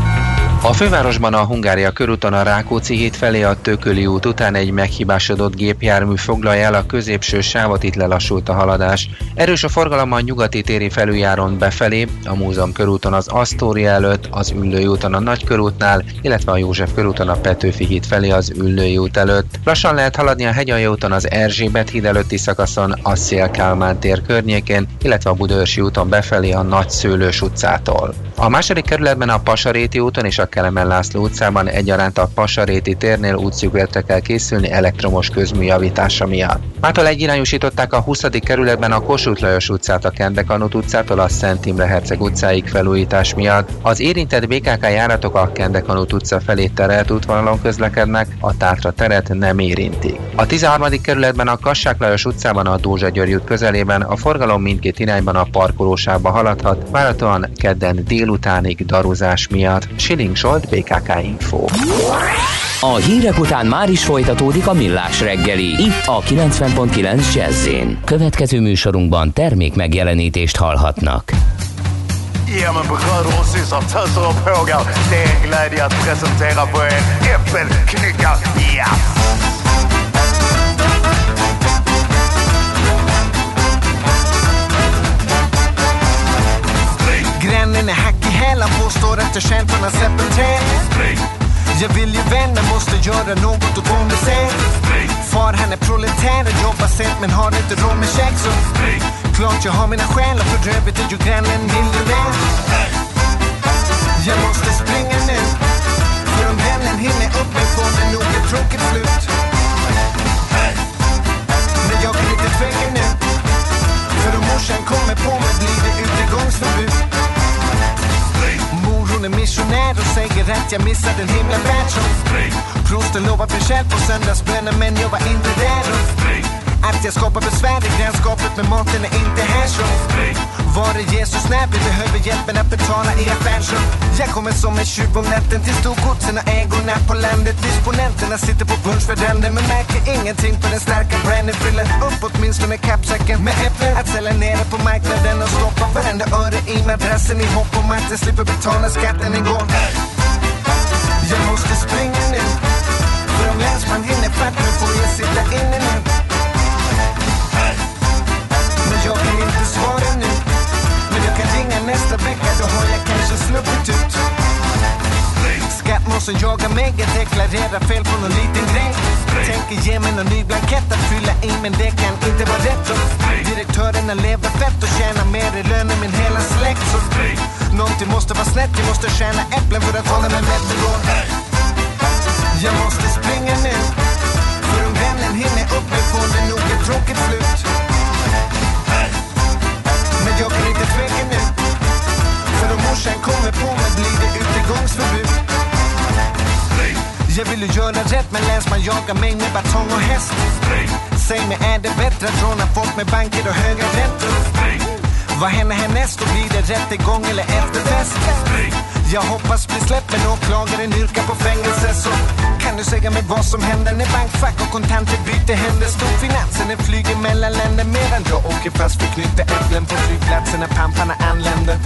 A fővárosban a Hungária körúton a Rákóczi híd felé a Tököli út után egy meghibásodott gépjármű foglalja el a középső sávot, itt lelassult a haladás. Erős a forgalom a nyugati téri felüljáron befelé, a Múzeum körúton az Asztória előtt, az Üllői úton a Nagykörútnál, illetve a József körúton a Petőfi híd felé az Üllői út előtt. Lassan lehet haladni a Hegyalja úton az Erzsébet híd előtti szakaszon, a Szél Kálmán tér környékén, illetve a Budörsi úton befelé a Nagy Szőlős utcától. A második kerületben a Pasaréti úton és a Kelemen László utcában egyaránt a Pasaréti térnél útszűkületre kell készülni elektromos közmű javítása miatt. Mától egyirányosították a 20. kerületben a Kossuth Lajos utcát a Kendekanut utcától a Szent Imre Herceg utcáig felújítás miatt. Az érintett BKK járatok a Kendekanut utca felé terelt útvonalon közlekednek, a Tátra teret nem érintik. A 13. kerületben a Kassák Lajos utcában a Dózsa György út közelében a forgalom mindkét irányban a parkolósába haladhat, várhatóan kedden délutánig daruzás miatt. Siling Zsolt, BKK Info. A hírek után már is folytatódik a millás reggeli. Itt a 90.9 jazz Következő műsorunkban termék megjelenítést hallhatnak. Ja men bröder och systrar, töser och pågar. Det är en glädje att presentera för er Äppelknyckar Jazz. Grannen är hack hälen, påstår att jag känt från hans äppelträd. Jag vill ju vända, måste göra något åt hon ser. Far han är proletär och jobbar sent men har inte råd med käk så Klart jag har mina skäl och för övrigt är ju grannen miljonär. Jag måste springa nu, för om vännen hinner upp mig får det nog ett tråkigt slut. Men jag kan inte tveka nu, för om morsan kommer på mig blir det utegångsförbud. Hon är missionär och säger att jag missade en himla värld som Prosten lovar besked på söndagsbönen men jag var inte där. Och att jag skapar besvär i grannskapet med maten är inte här Var är Jesus när vi behöver hjälpen att betala i affärsrum? Jag kommer som en tjuv om natten till storgodsen och ägorna på landet. Disponenterna sitter på punschföräldern men märker ingenting på den starka branden. Fyller upp åtminstone kappsäcken med äpplen Att sälja nere på marknaden och stoppa varenda öre i madrassen i hopp om att jag slipper betala skatten igår Jag måste springa nu För om länsman hinner fatt mig får jag sitta inne nu. Ringa nästa vecka, då har jag kanske sluppit ut. Skattmåsen jagar mig, jag deklarerar fel på någon liten grej. Tänker ge mig någon ny blankett att fylla i men det kan inte vara rätt. Så Direktörerna lever fett och tjänar mer i lön än min hela släkt. Så Någonting måste vara snett, jag måste tjäna äpplen för att hålla mig mätt och Jag måste springa nu För om vännen hinner upp mig får det nog ett tråkigt slut jag kan inte tveka nu. För om morsan kommer på mig blir det utegångsförbud. Jag vill ju göra rätt men länsman jagar mig med batong och häst. Säg mig är det bättre att råna folk med banker och höga räntor? Vad händer härnäst? Då blir det rättegång eller efterfest? Jag hoppas bli släppt men åklagaren yrkar på fängelse så kan du säga mig vad som händer när bankfack och kontanter byter händer? Storfinansen den flyger mellan länder medan jag åker fast för knyta äpplen på flygplatsen när pamparna anländer.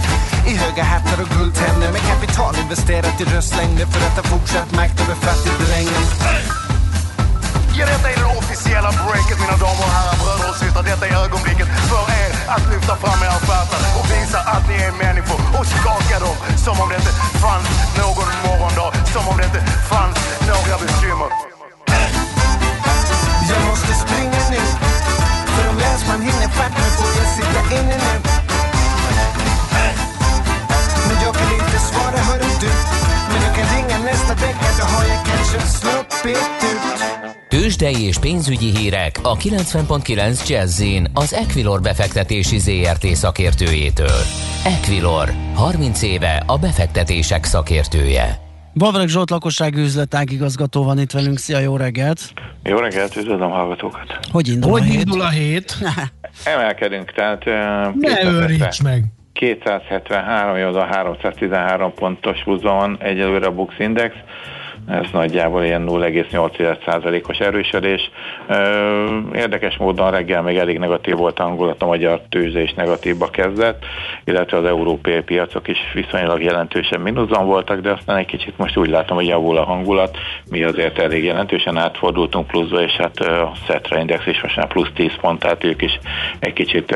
I höga hattar och guldtänder med kapital investerat i röstlängder för att ha fortsatt makt över fattigdrängen. Ja, detta är det officiella breaket mina damer och herrar, bröder och systrar. Detta är ögonblicket för er att lyfta fram era stjärtar och visa att ni är människor och skaka dem som om det inte fanns någon morgondag, som om det inte fanns några bekymmer. Jag måste springa nu För om länsman hinner fatt mig får jag sitta inne nu Men jag kan inte svara hörru du Men jag kan ringa nästa vecka Då har jag kanske en slump. Tőzsdei és pénzügyi hírek a 90.9 jazz az Equilor befektetési ZRT szakértőjétől. Equilor, 30 éve a befektetések szakértője. Bavreg Zsolt lakossági üzletág igazgató van itt velünk. Szia, jó reggelt! Jó reggelt, üdvözlöm hallgatókat! Hogy indul Hogy a hét? indul a hét? [laughs] Emelkedünk, tehát Ne őríts meg! 273, jó, a 313 pontos van egyelőre a Bux Index. Ez nagyjából ilyen 0,8%-os erősödés. Érdekes módon reggel még elég negatív volt a hangulat, a magyar tőzsde is negatívba kezdett, illetve az európai piacok is viszonylag jelentősen mínuszban voltak, de aztán egy kicsit most úgy látom, hogy javul a hangulat, mi azért elég jelentősen átfordultunk pluszba, és hát a Cetra Index is most már plusz 10 pont, tehát ők is egy kicsit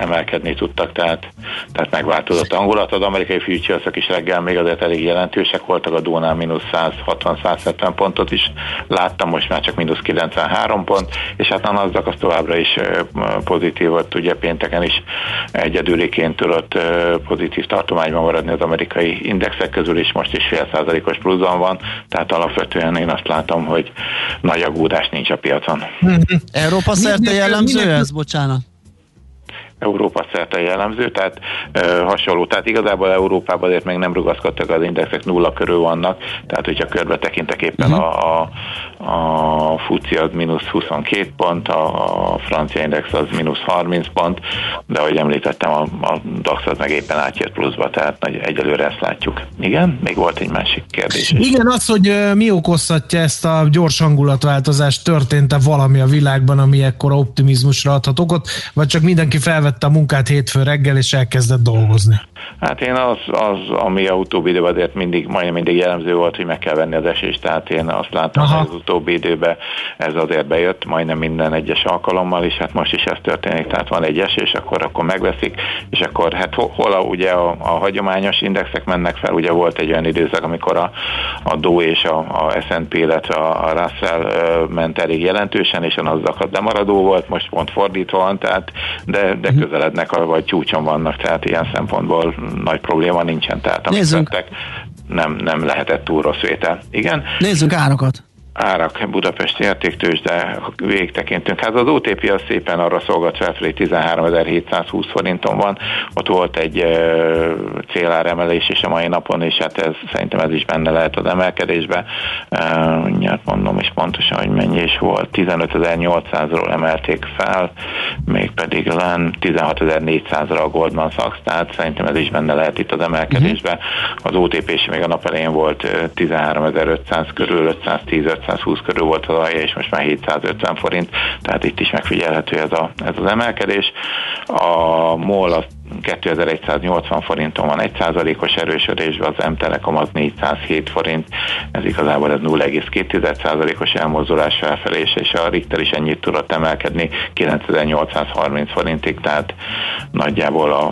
emelkedni tudtak, tehát, tehát megváltozott a hangulat. Az amerikai futures is reggel még azért elég jelentősek voltak, a Dónál mínusz 160-170 pontot is láttam, most már csak mínusz 93 pont, és hát a NASDAQ az továbbra is pozitív volt, ugye pénteken is egyedüliként tudott pozitív tartományban maradni az amerikai indexek közül is, most is fél százalékos pluszban van, tehát alapvetően én azt látom, hogy nagy aggódás nincs a piacon. Európa szerte jellemző ez, bocsánat? Európa szerte jellemző, tehát ö, hasonló. Tehát igazából Európában azért még nem rugaszkodtak az indexek, nulla körül vannak, tehát hogyha körbe tekintek éppen uh-huh. a, a, a FUCI az mínusz 22 pont, a, a francia index az mínusz 30 pont, de ahogy említettem, a, a DAX az meg éppen átjött pluszba, tehát nagy, egyelőre ezt látjuk. Igen? Még volt egy másik kérdés is. Igen, az, hogy mi okozhatja ezt a gyors hangulatváltozást, történt-e valami a világban, ami ekkora optimizmusra adhat okot, vagy csak mindenki felvette a munkát hétfő reggel, és elkezdett dolgozni? Hát én az, az ami a utóbbi időben azért mindig, majdnem mindig jellemző volt, hogy meg kell venni az esést, tehát én azt látom, Aha. hogy az utóbbi időben ez azért bejött, majdnem minden egyes alkalommal, és hát most is ez történik, tehát van egy esés, akkor, akkor megveszik, és akkor hát hol a, ugye a, a hagyományos indexek mennek fel, ugye volt egy olyan időszak, amikor a, a Dow és a, a S&P, illetve a, a Russell ment elég jelentősen, és a NASDAQ lemaradó volt, most pont fordítva van, tehát de, de mhm. közelednek, vagy csúcson vannak, tehát ilyen szempontból nagy probléma nincsen, tehát amit vettek, nem, nem lehetett túl rossz vétel. Igen. Nézzünk árakat árak Budapesti értéktős, de végtekintünk. Hát az OTP az szépen arra szolgat felfelé 13.720 forinton van, ott volt egy uh, céláremelés is a mai napon, és hát ez szerintem ez is benne lehet az emelkedésbe. Uh, mondom is pontosan, hogy mennyi is volt. 15.800-ról emelték fel, mégpedig len 16.400-ra a Goldman Sachs, tehát szerintem ez is benne lehet itt az emelkedésbe. Az OTP is még a nap elején volt 13.500 körül, 510 520 körül volt az alja, és most már 750 forint, tehát itt is megfigyelhető ez, a, ez az emelkedés. A MOL az 2180 forinton van 1%-os erősödésben, az M-Telekom az 407 forint, ez igazából ez 0,2%-os elmozdulás felfelé, és a Richter is ennyit tudott emelkedni 9830 forintig, tehát nagyjából a,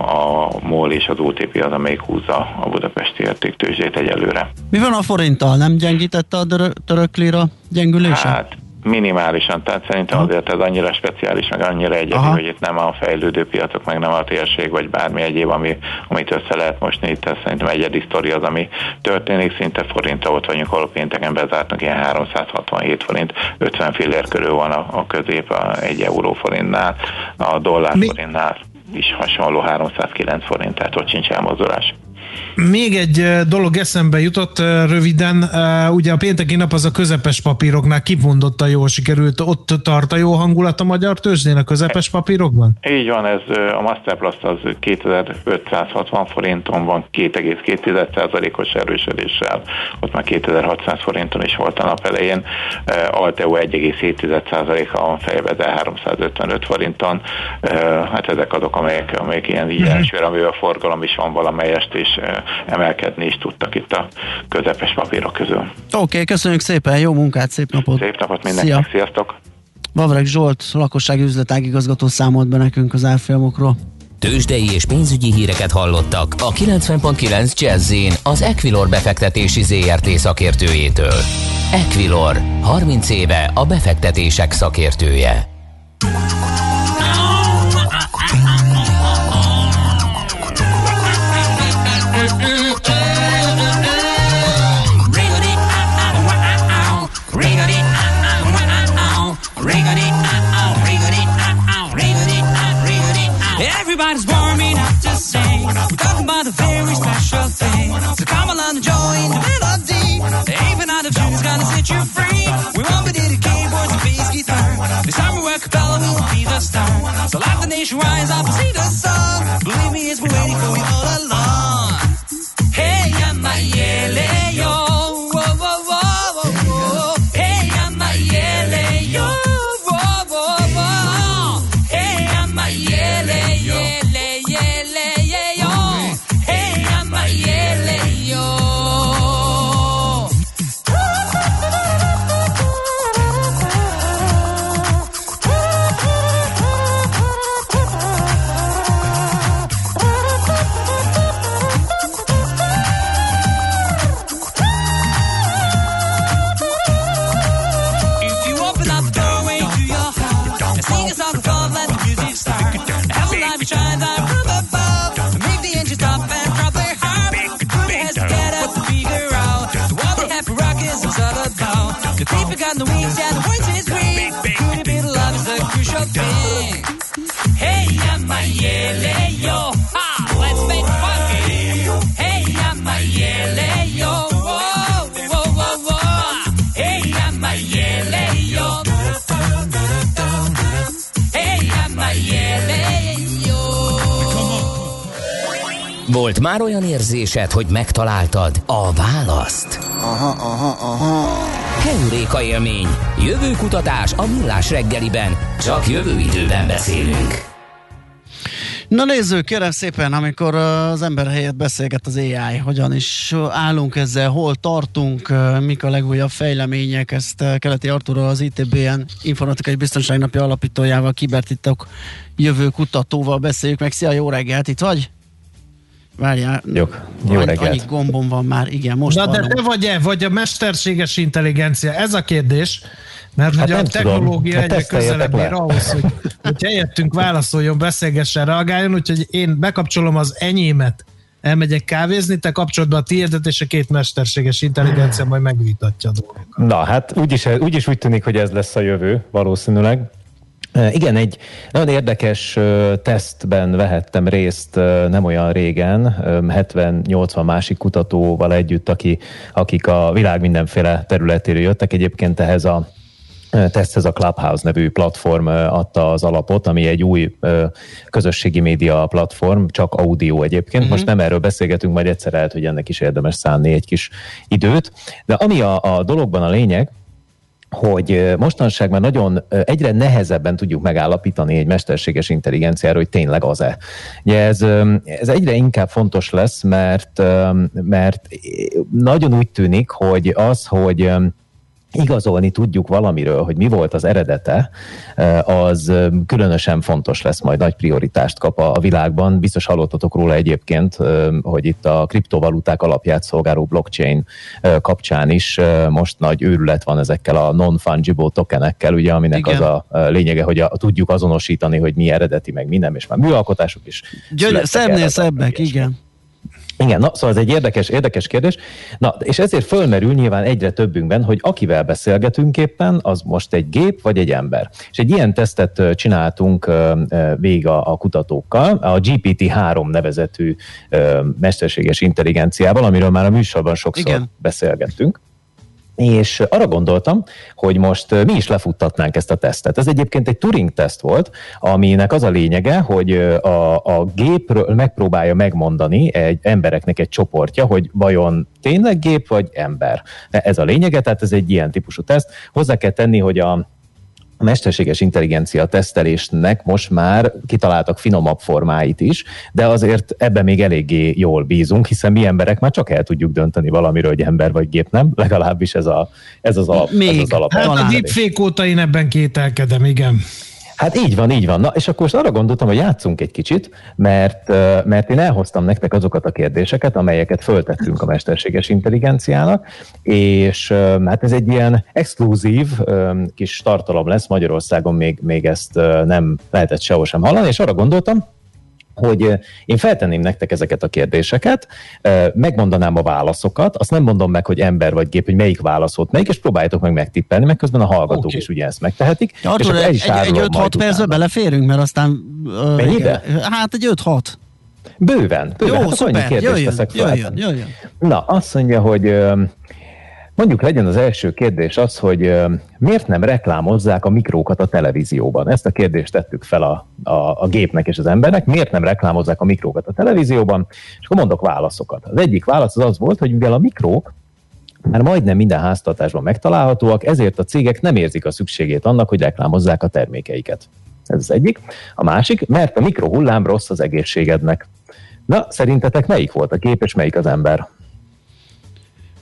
a MOL és az OTP az, amelyik húzza a budapesti értéktőzsét egyelőre. Mi van a forinttal? Nem gyengítette a török lira gyengülése? Hát minimálisan, tehát szerintem azért ez annyira speciális, meg annyira egyedi, Aha. hogy itt nem a fejlődő piacok, meg nem a térség, vagy bármi egyéb, ami, amit össze lehet mosni, itt ez szerintem egyedi sztori az, ami történik, szinte forintra ott vagyunk, ahol pénteken bezártnak ilyen 367 forint, 50 fillér körül van a, a közép a egy euró forintnál, a dollár Mi? forintnál is hasonló 309 forint, tehát ott sincs elmozdulás. Még egy dolog eszembe jutott röviden, ugye a pénteki nap az a közepes papíroknál kimondottan jól sikerült, ott tart a jó hangulat a magyar tőzsdén a közepes papírokban? Így van, ez a Masterplast az 2560 forinton van 2,2%-os erősödéssel, ott már 2600 forinton is volt a nap elején, Alteo 1,7%-a van fejbe, de 355 forinton, hát ezek azok, amelyek, amelyek ilyen így elsőre, amivel a forgalom is van valamelyest, és emelkedni is tudtak itt a közepes papírok közül. Oké, okay, köszönjük szépen, jó munkát, szép napot! Szép napot mindenkinek, Szia. sziasztok! Vavreg Zsolt, lakossági üzletágigazgató számolt be nekünk az árfolyamokról. Tőzsdei és pénzügyi híreket hallottak a 90.9 jazz az Equilor befektetési ZRT szakértőjétől. Equilor, 30 éve a befektetések szakértője. So come along and join the melody. Even out of tune is gonna set you free. We won't be needing keyboards and bass guitar. This time we work a we will be the star. So let the nation rise up and see the sun. Volt már olyan érzésed, hogy megtaláltad a választ? Aha, aha, aha. Heuréka élmény. Jövő kutatás a millás reggeliben. Csak jövő időben beszélünk. Na nézzük, kérem szépen, amikor az ember helyett beszélget az AI, hogyan is állunk ezzel, hol tartunk, mik a legújabb fejlemények, ezt Keleti Arturral az ITBN informatikai biztonság napja alapítójával, kibertitok jövő kutatóval beszéljük meg. Szia, jó reggelt, itt vagy? Várjál. Jó, jó annyi, reggelt. annyi gombom van már, igen, most Na de hallom. te vagy-e, vagy a mesterséges intelligencia? Ez a kérdés. Mert Hát hogy a nem tudom. technológia Hát egyre közelebb le. ér ahhoz, hogy, hogy helyettünk válaszoljon, beszélgessen, reagáljon, úgyhogy én bekapcsolom az enyémet, elmegyek kávézni, te kapcsolod be a tiédet, és a két mesterséges intelligencia majd megvitatja a dolgokat. Na, hát úgyis, úgyis úgy tűnik, hogy ez lesz a jövő, valószínűleg. Igen, egy nagyon érdekes tesztben vehettem részt nem olyan régen, ö, 70-80 másik kutatóval együtt, aki, akik a világ mindenféle területéről jöttek. Egyébként ehhez a teszthez a Clubhouse nevű platform adta az alapot, ami egy új közösségi média platform, csak audio egyébként. Most nem erről beszélgetünk, majd egyszer lehet, hogy ennek is érdemes szánni egy kis időt. De ami a, a dologban a lényeg, hogy mostanság már nagyon egyre nehezebben tudjuk megállapítani egy mesterséges intelligenciáról, hogy tényleg az-e. Ugye ez, ez egyre inkább fontos lesz, mert, mert nagyon úgy tűnik, hogy az, hogy igazolni tudjuk valamiről, hogy mi volt az eredete, az különösen fontos lesz, majd nagy prioritást kap a világban. Biztos hallottatok róla egyébként, hogy itt a kriptovaluták alapját szolgáló blockchain kapcsán is most nagy őrület van ezekkel a non-fungible tokenekkel, ugye, aminek Igen. az a lényege, hogy a, tudjuk azonosítani, hogy mi eredeti, meg mi nem, és már műalkotások is szebbnél az szebbek, igen. Igen, na, szóval ez egy érdekes, érdekes kérdés. Na, és ezért fölmerül nyilván egyre többünkben, hogy akivel beszélgetünk éppen, az most egy gép vagy egy ember. És egy ilyen tesztet csináltunk végig a, a kutatókkal, a GPT-3 nevezetű mesterséges intelligenciával, amiről már a műsorban sokszor Igen. beszélgettünk. És arra gondoltam, hogy most mi is lefuttatnánk ezt a tesztet. Ez egyébként egy Turing teszt volt, aminek az a lényege, hogy a, a gépről megpróbálja megmondani egy embereknek egy csoportja, hogy vajon tényleg gép vagy ember. Ez a lényege, tehát ez egy ilyen típusú teszt. Hozzá kell tenni, hogy a a mesterséges intelligencia tesztelésnek most már kitaláltak finomabb formáit is, de azért ebben még eléggé jól bízunk, hiszen mi emberek már csak el tudjuk dönteni valamiről, hogy ember vagy gép, nem? Legalábbis ez, a, ez az alap. Még. Ez az alap Hát a deepfake óta én ebben kételkedem, igen. Hát így van, így van. Na, és akkor most arra gondoltam, hogy játszunk egy kicsit, mert, mert én elhoztam nektek azokat a kérdéseket, amelyeket föltettünk a mesterséges intelligenciának, és hát ez egy ilyen exkluzív kis tartalom lesz, Magyarországon még, még ezt nem lehetett sehol sem hallani, és arra gondoltam, hogy én feltenném nektek ezeket a kérdéseket, megmondanám a válaszokat, azt nem mondom meg, hogy ember vagy gép, hogy melyik válaszolt melyik, és próbáljátok meg megtippelni, meg közben a hallgatók Oké. is ugye ezt megtehetik. és Artur, akkor egy, is egy, egy árulom 5-6 majd percbe beleférünk, mert aztán... Mennyibe? Hát egy 5-6. Bőven, bőven. Jó, hát akkor annyi szuper, kérdést jöjjön, teszek fel. jöjjön, jöjjön. Na, azt mondja, hogy mondjuk legyen az első kérdés az, hogy miért nem reklámozzák a mikrókat a televízióban? Ezt a kérdést tettük fel a, a, a gépnek és az embernek. Miért nem reklámozzák a mikrókat a televízióban? És akkor mondok válaszokat. Az egyik válasz az az volt, hogy mivel a mikrók már majdnem minden háztartásban megtalálhatóak, ezért a cégek nem érzik a szükségét annak, hogy reklámozzák a termékeiket. Ez az egyik. A másik, mert a mikrohullám rossz az egészségednek. Na, szerintetek melyik volt a kép, és melyik az ember?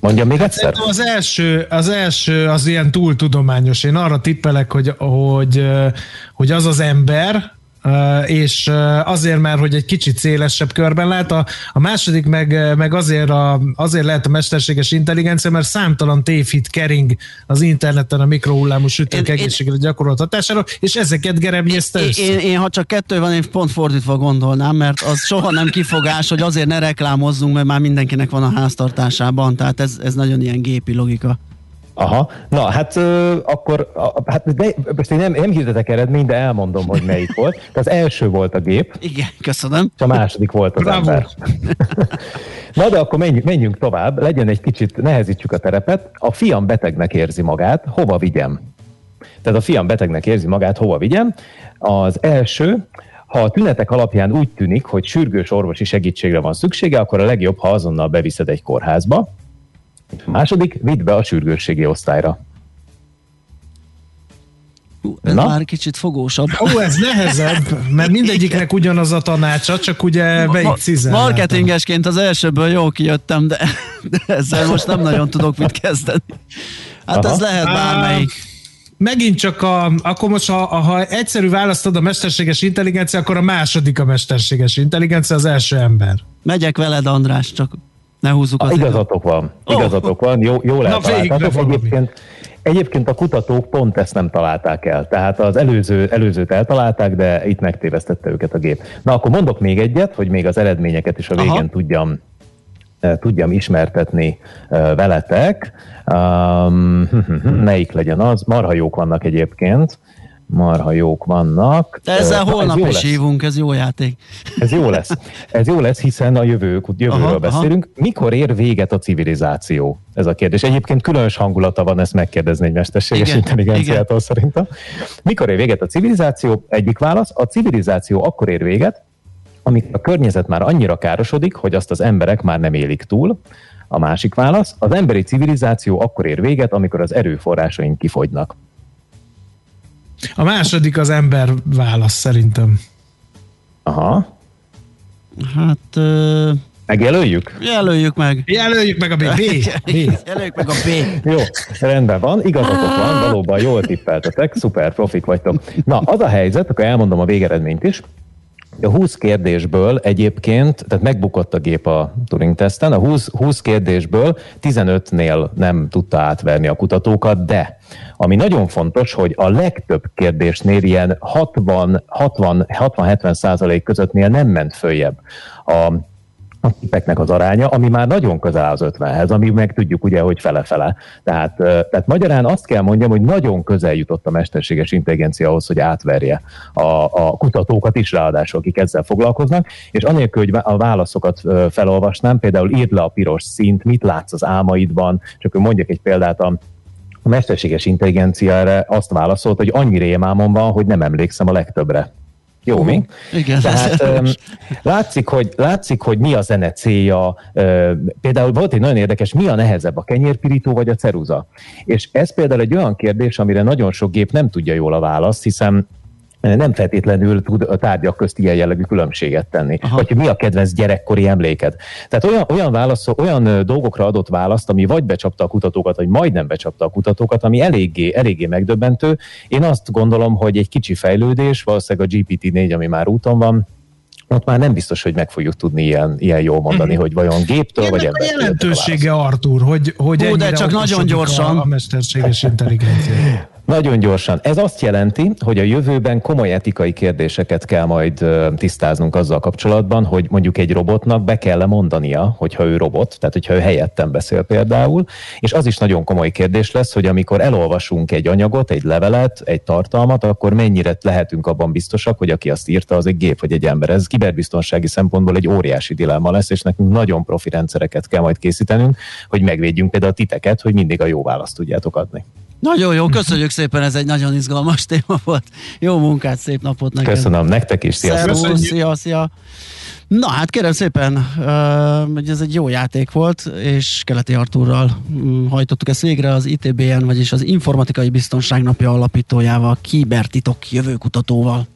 Mondjam még egyszer? Szerintem az első, az első az ilyen túl tudományos. Én arra tippelek, hogy, hogy, hogy az az ember, és azért, mert hogy egy kicsit szélesebb körben lát. A, a második meg, meg azért, a, azért lehet a mesterséges intelligencia, mert számtalan tévhit kering az interneten a mikrohullámú sütők Én- egészségre gyakorolt hatásáról, és ezeket gerebnyézte össze. Én, én, ha csak kettő van, én pont fordítva gondolnám, mert az soha nem kifogás, hogy azért ne reklámozzunk, mert már mindenkinek van a háztartásában, tehát ez, ez nagyon ilyen gépi logika. Aha, na hát ö, akkor, a, hát de, most én nem, nem hirdetek eredményt, de elmondom, hogy melyik volt. Tehát az első volt a gép, Igen, köszönöm. és a második volt az Bravo. ember. Na de akkor menjünk, menjünk tovább, legyen egy kicsit, nehezítsük a terepet. A fiam betegnek érzi magát, hova vigyem? Tehát a fiam betegnek érzi magát, hova vigyem? Az első, Ha a tünetek alapján úgy tűnik, hogy sürgős orvosi segítségre van szüksége, akkor a legjobb, ha azonnal beviszed egy kórházba. Második, vidd be a sürgősségi osztályra. Ez Na? már kicsit fogósabb. Ó, ez nehezebb, mert mindegyiknek ugyanaz a tanácsa, csak ugye beicizzel. Marketingesként az elsőből jó kijöttem, de, de ezzel most nem nagyon tudok mit kezdeni. Hát Aha. ez lehet bármelyik. Megint csak a, akkor most ha, ha egyszerű választod a mesterséges intelligencia, akkor a második a mesterséges intelligencia, az első ember. Megyek veled, András, csak ne húzzuk az Igazatok van, igazatok oh. van, jó, jó lehet egyébként, egyébként a kutatók pont ezt nem találták el. Tehát az előző, előzőt eltalálták, de itt megtévesztette őket a gép. Na akkor mondok még egyet, hogy még az eredményeket is a végén Aha. tudjam tudjam ismertetni veletek. Um, melyik legyen az? Marha jók vannak egyébként. Marha jók vannak. De ezzel uh, holnap ez is hívunk, ez jó játék. Ez jó lesz. Ez jó lesz, hiszen a jövő, jövőről aha, beszélünk. Aha. Mikor ér véget a civilizáció? Ez a kérdés. Egyébként különös hangulata van ezt megkérdezni egy mesterséges igen, intelligenciától igen. szerintem. Mikor ér véget a civilizáció? Egyik válasz. A civilizáció akkor ér véget, amikor a környezet már annyira károsodik, hogy azt az emberek már nem élik túl. A másik válasz, az emberi civilizáció akkor ér véget, amikor az erőforrásaink kifogynak. A második az ember válasz szerintem. Aha. Hát... Uh... Megjelöljük? Jelöljük meg. Jelöljük meg a B. B. B. Jelöljük meg a B. Jó, rendben van, igazatok van, valóban jól tippeltetek, szuper profik vagytok. Na, az a helyzet, akkor elmondom a végeredményt is. A 20 kérdésből egyébként, tehát megbukott a gép a Turing-teszten, a 20, 20 kérdésből 15-nél nem tudta átverni a kutatókat, de ami nagyon fontos, hogy a legtöbb kérdésnél ilyen 60-70 százalék közöttnél nem ment följebb a a tipeknek az aránya, ami már nagyon közel áll az 50-hez, ami meg tudjuk ugye, hogy fele-fele. Tehát, tehát magyarán azt kell mondjam, hogy nagyon közel jutott a mesterséges intelligencia ahhoz, hogy átverje a, a kutatókat is ráadásul, akik ezzel foglalkoznak, és anélkül, hogy a válaszokat felolvasnám, például írd le a piros szint, mit látsz az álmaidban, csak hogy mondjak egy példát, a a mesterséges intelligenciára azt válaszolt, hogy annyi rémámon van, hogy nem emlékszem a legtöbbre. Jó, mi? Igen. Tehát [laughs] um, látszik, hogy, látszik, hogy mi a zene célja. Uh, például volt egy nagyon érdekes, mi a nehezebb, a kenyérpirító vagy a ceruza? És ez például egy olyan kérdés, amire nagyon sok gép nem tudja jól a választ, hiszen nem feltétlenül tud a tárgyak közt ilyen jellegű különbséget tenni. Aha. Vagy mi a kedvenc gyerekkori emléked. Tehát olyan, olyan, válasz, olyan dolgokra adott választ, ami vagy becsapta a kutatókat, vagy majdnem becsapta a kutatókat, ami eléggé, eléggé megdöbbentő. Én azt gondolom, hogy egy kicsi fejlődés, valószínűleg a GPT-4, ami már úton van, ott már nem biztos, hogy meg fogjuk tudni ilyen, ilyen jól mondani, mm. hogy vajon géptől Ennek vagy embertől. a jelentősége, Artur, hogy, hogy Ó, de csak nagyon gyorsan. A, a mesterséges intelligencia. Nagyon gyorsan. Ez azt jelenti, hogy a jövőben komoly etikai kérdéseket kell majd tisztáznunk azzal kapcsolatban, hogy mondjuk egy robotnak be kell mondania, hogyha ő robot, tehát hogyha ő helyettem beszél például, és az is nagyon komoly kérdés lesz, hogy amikor elolvasunk egy anyagot, egy levelet, egy tartalmat, akkor mennyire lehetünk abban biztosak, hogy aki azt írta, az egy gép vagy egy ember. Ez kiberbiztonsági szempontból egy óriási dilemma lesz, és nekünk nagyon profi rendszereket kell majd készítenünk, hogy megvédjünk például a titeket, hogy mindig a jó választ tudjátok adni. Nagyon jó, köszönjük szépen, ez egy nagyon izgalmas téma volt. Jó munkát, szép napot neked. Köszönöm, nektek is, sziasztok. szia, szia. Na hát kérem szépen, hogy ez egy jó játék volt, és Keleti Artúrral mm, hajtottuk ezt végre az ITBN, vagyis az Informatikai Biztonság Napja alapítójával, Kibertitok jövőkutatóval.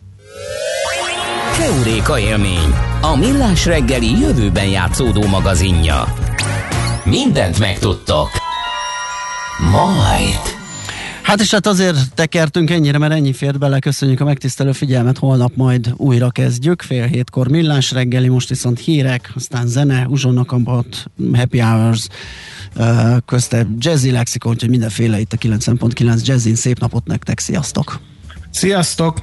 Keuréka élmény, a millás reggeli jövőben játszódó magazinja. Mindent megtudtok. Majd. Hát és hát azért tekertünk ennyire, mert ennyi fért bele. Köszönjük a megtisztelő figyelmet, holnap majd újra kezdjük. Fél hétkor millás reggeli, most viszont hírek, aztán zene, uzsonnakampot, happy hours, közte jazzy lexikon, úgyhogy mindenféle itt a 9.9 jazzin. Szép napot nektek, sziasztok! Sziasztok!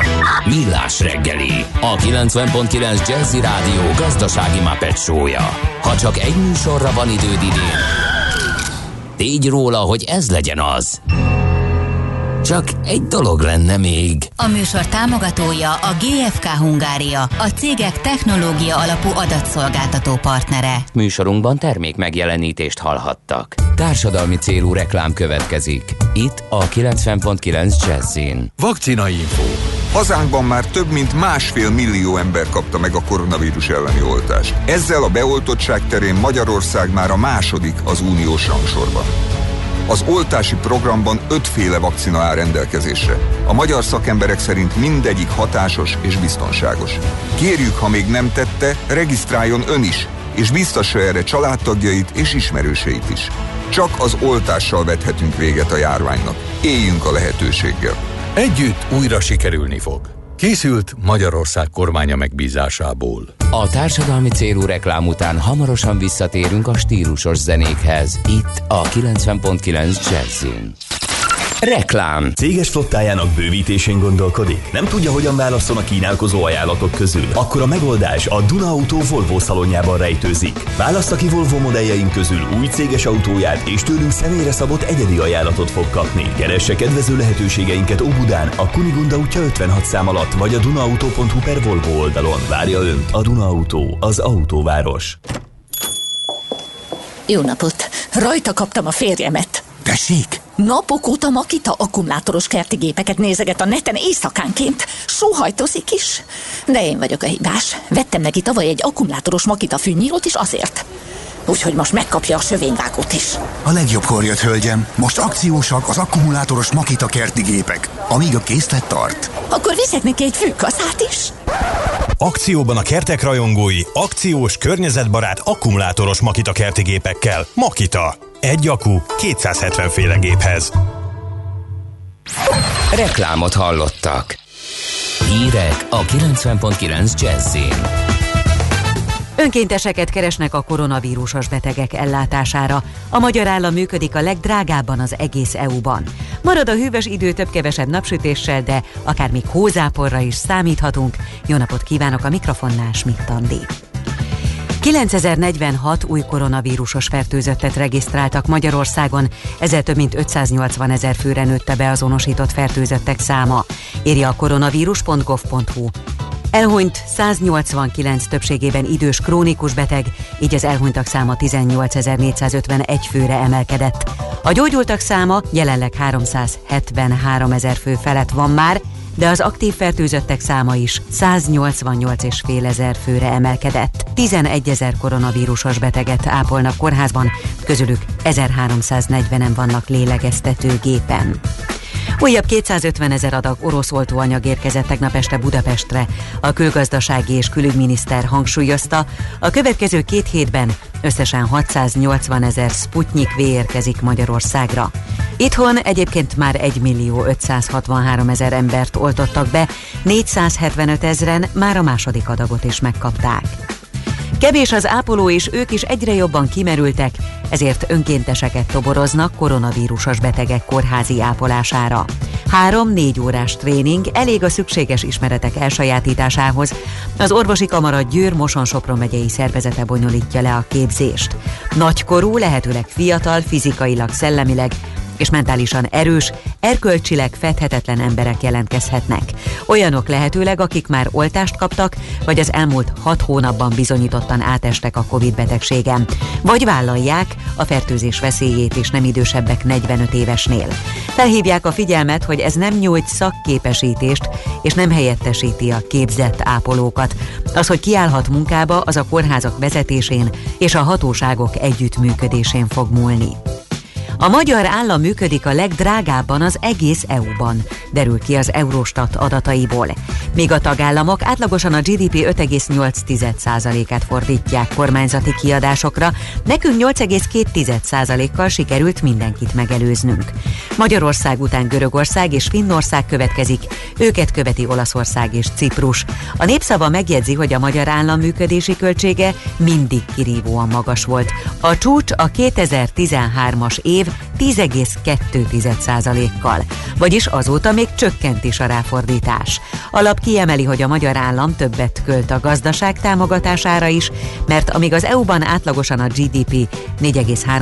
Millás reggeli, a 90.9 Jazzy Rádió gazdasági mapetsója. Ha csak egy műsorra van időd idén, tégy róla, hogy ez legyen az. Csak egy dolog lenne még. A műsor támogatója a GFK Hungária, a cégek technológia alapú adatszolgáltató partnere. Műsorunkban termék megjelenítést hallhattak. Társadalmi célú reklám következik. Itt a 90.9 Jazzin. Vakcina Info. Hazánkban már több mint másfél millió ember kapta meg a koronavírus elleni oltást. Ezzel a beoltottság terén Magyarország már a második az uniós rangsorban. Az oltási programban ötféle vakcina áll rendelkezésre. A magyar szakemberek szerint mindegyik hatásos és biztonságos. Kérjük, ha még nem tette, regisztráljon ön is, és biztassa erre családtagjait és ismerőseit is. Csak az oltással vethetünk véget a járványnak. Éljünk a lehetőséggel. Együtt újra sikerülni fog. Készült Magyarország kormánya megbízásából. A társadalmi célú reklám után hamarosan visszatérünk a stílusos zenékhez. Itt a 90.9 Jazzin. Reklám. Céges flottájának bővítésén gondolkodik? Nem tudja, hogyan válasszon a kínálkozó ajánlatok közül? Akkor a megoldás a Duna Auto Volvo szalonjában rejtőzik. Válassza ki Volvo modelljeink közül új céges autóját, és tőlünk személyre szabott egyedi ajánlatot fog kapni. Keresse kedvező lehetőségeinket Óbudán, a Kunigunda útja 56 szám alatt, vagy a dunaauto.hu per Volvo oldalon. Várja Önt a Duna Auto, az autóváros. Jó napot! Rajta kaptam a férjemet. Tessék? Napok óta Makita akkumulátoros kerti gépeket nézeget a neten éjszakánként. Sóhajtozik is. De én vagyok a hibás. Vettem neki tavaly egy akkumulátoros Makita fűnyírót is azért. Úgyhogy most megkapja a sövényvágót is. A legjobbkor jött, hölgyem. Most akciósak az akkumulátoros Makita kerti gépek, amíg a készlet tart. Akkor viszek neki egy fűkaszát is. Akcióban a kertek rajongói, akciós, környezetbarát, akkumulátoros Makita kerti gépekkel. Makita. Egy akku 270 féle géphez. Reklámot hallottak. Hírek a 90.9 Jazzin. Önkénteseket keresnek a koronavírusos betegek ellátására. A magyar állam működik a legdrágábban az egész EU-ban. Marad a hűvös idő több-kevesebb napsütéssel, de akár még hózáporra is számíthatunk. Jó napot kívánok a mikrofonnál, Schmidt Andi. 9046 új koronavírusos fertőzöttet regisztráltak Magyarországon, ezzel több mint 580 ezer főre nőtte beazonosított fertőzöttek száma, írja a koronavírus.gov.hu. Elhunyt 189 többségében idős krónikus beteg, így az elhunytak száma 18.451 főre emelkedett. A gyógyultak száma jelenleg 373 ezer fő felett van már, de az aktív fertőzöttek száma is 188,5 ezer főre emelkedett. 11 ezer koronavírusos beteget ápolnak kórházban, közülük 1340-en vannak lélegeztetőgépen. Újabb 250 ezer adag orosz oltóanyag érkezett tegnap este Budapestre. A külgazdasági és külügyminiszter hangsúlyozta, a következő két hétben összesen 680 ezer Sputnik V érkezik Magyarországra. Itthon egyébként már 1 millió 563 ezer embert oltottak be, 475 ezeren már a második adagot is megkapták. Kevés az ápoló, és ők is egyre jobban kimerültek, ezért önkénteseket toboroznak koronavírusos betegek kórházi ápolására. Három-négy órás tréning elég a szükséges ismeretek elsajátításához. Az orvosi kamara Győr Moson Sopron megyei szervezete bonyolítja le a képzést. Nagykorú, lehetőleg fiatal, fizikailag, szellemileg és mentálisan erős, erkölcsileg fedhetetlen emberek jelentkezhetnek. Olyanok lehetőleg, akik már oltást kaptak, vagy az elmúlt hat hónapban bizonyítottan átestek a Covid betegségem, vagy vállalják a fertőzés veszélyét is nem idősebbek 45 évesnél. Felhívják a figyelmet, hogy ez nem nyújt szakképesítést, és nem helyettesíti a képzett ápolókat. Az, hogy kiállhat munkába, az a kórházak vezetésén és a hatóságok együttműködésén fog múlni. A magyar állam működik a legdrágábban az egész EU-ban, derül ki az Eurostat adataiból. Míg a tagállamok átlagosan a GDP 5,8%-át fordítják kormányzati kiadásokra, nekünk 8,2%-kal sikerült mindenkit megelőznünk. Magyarország után Görögország és Finnország következik, őket követi Olaszország és Ciprus. A népszava megjegyzi, hogy a magyar állam működési költsége mindig kirívóan magas volt. A csúcs a 2013-as év 10,2%-kal, vagyis azóta még csökkent is a ráfordítás. Alap kiemeli, hogy a magyar állam többet költ a gazdaság támogatására is, mert amíg az EU-ban átlagosan a GDP 4,3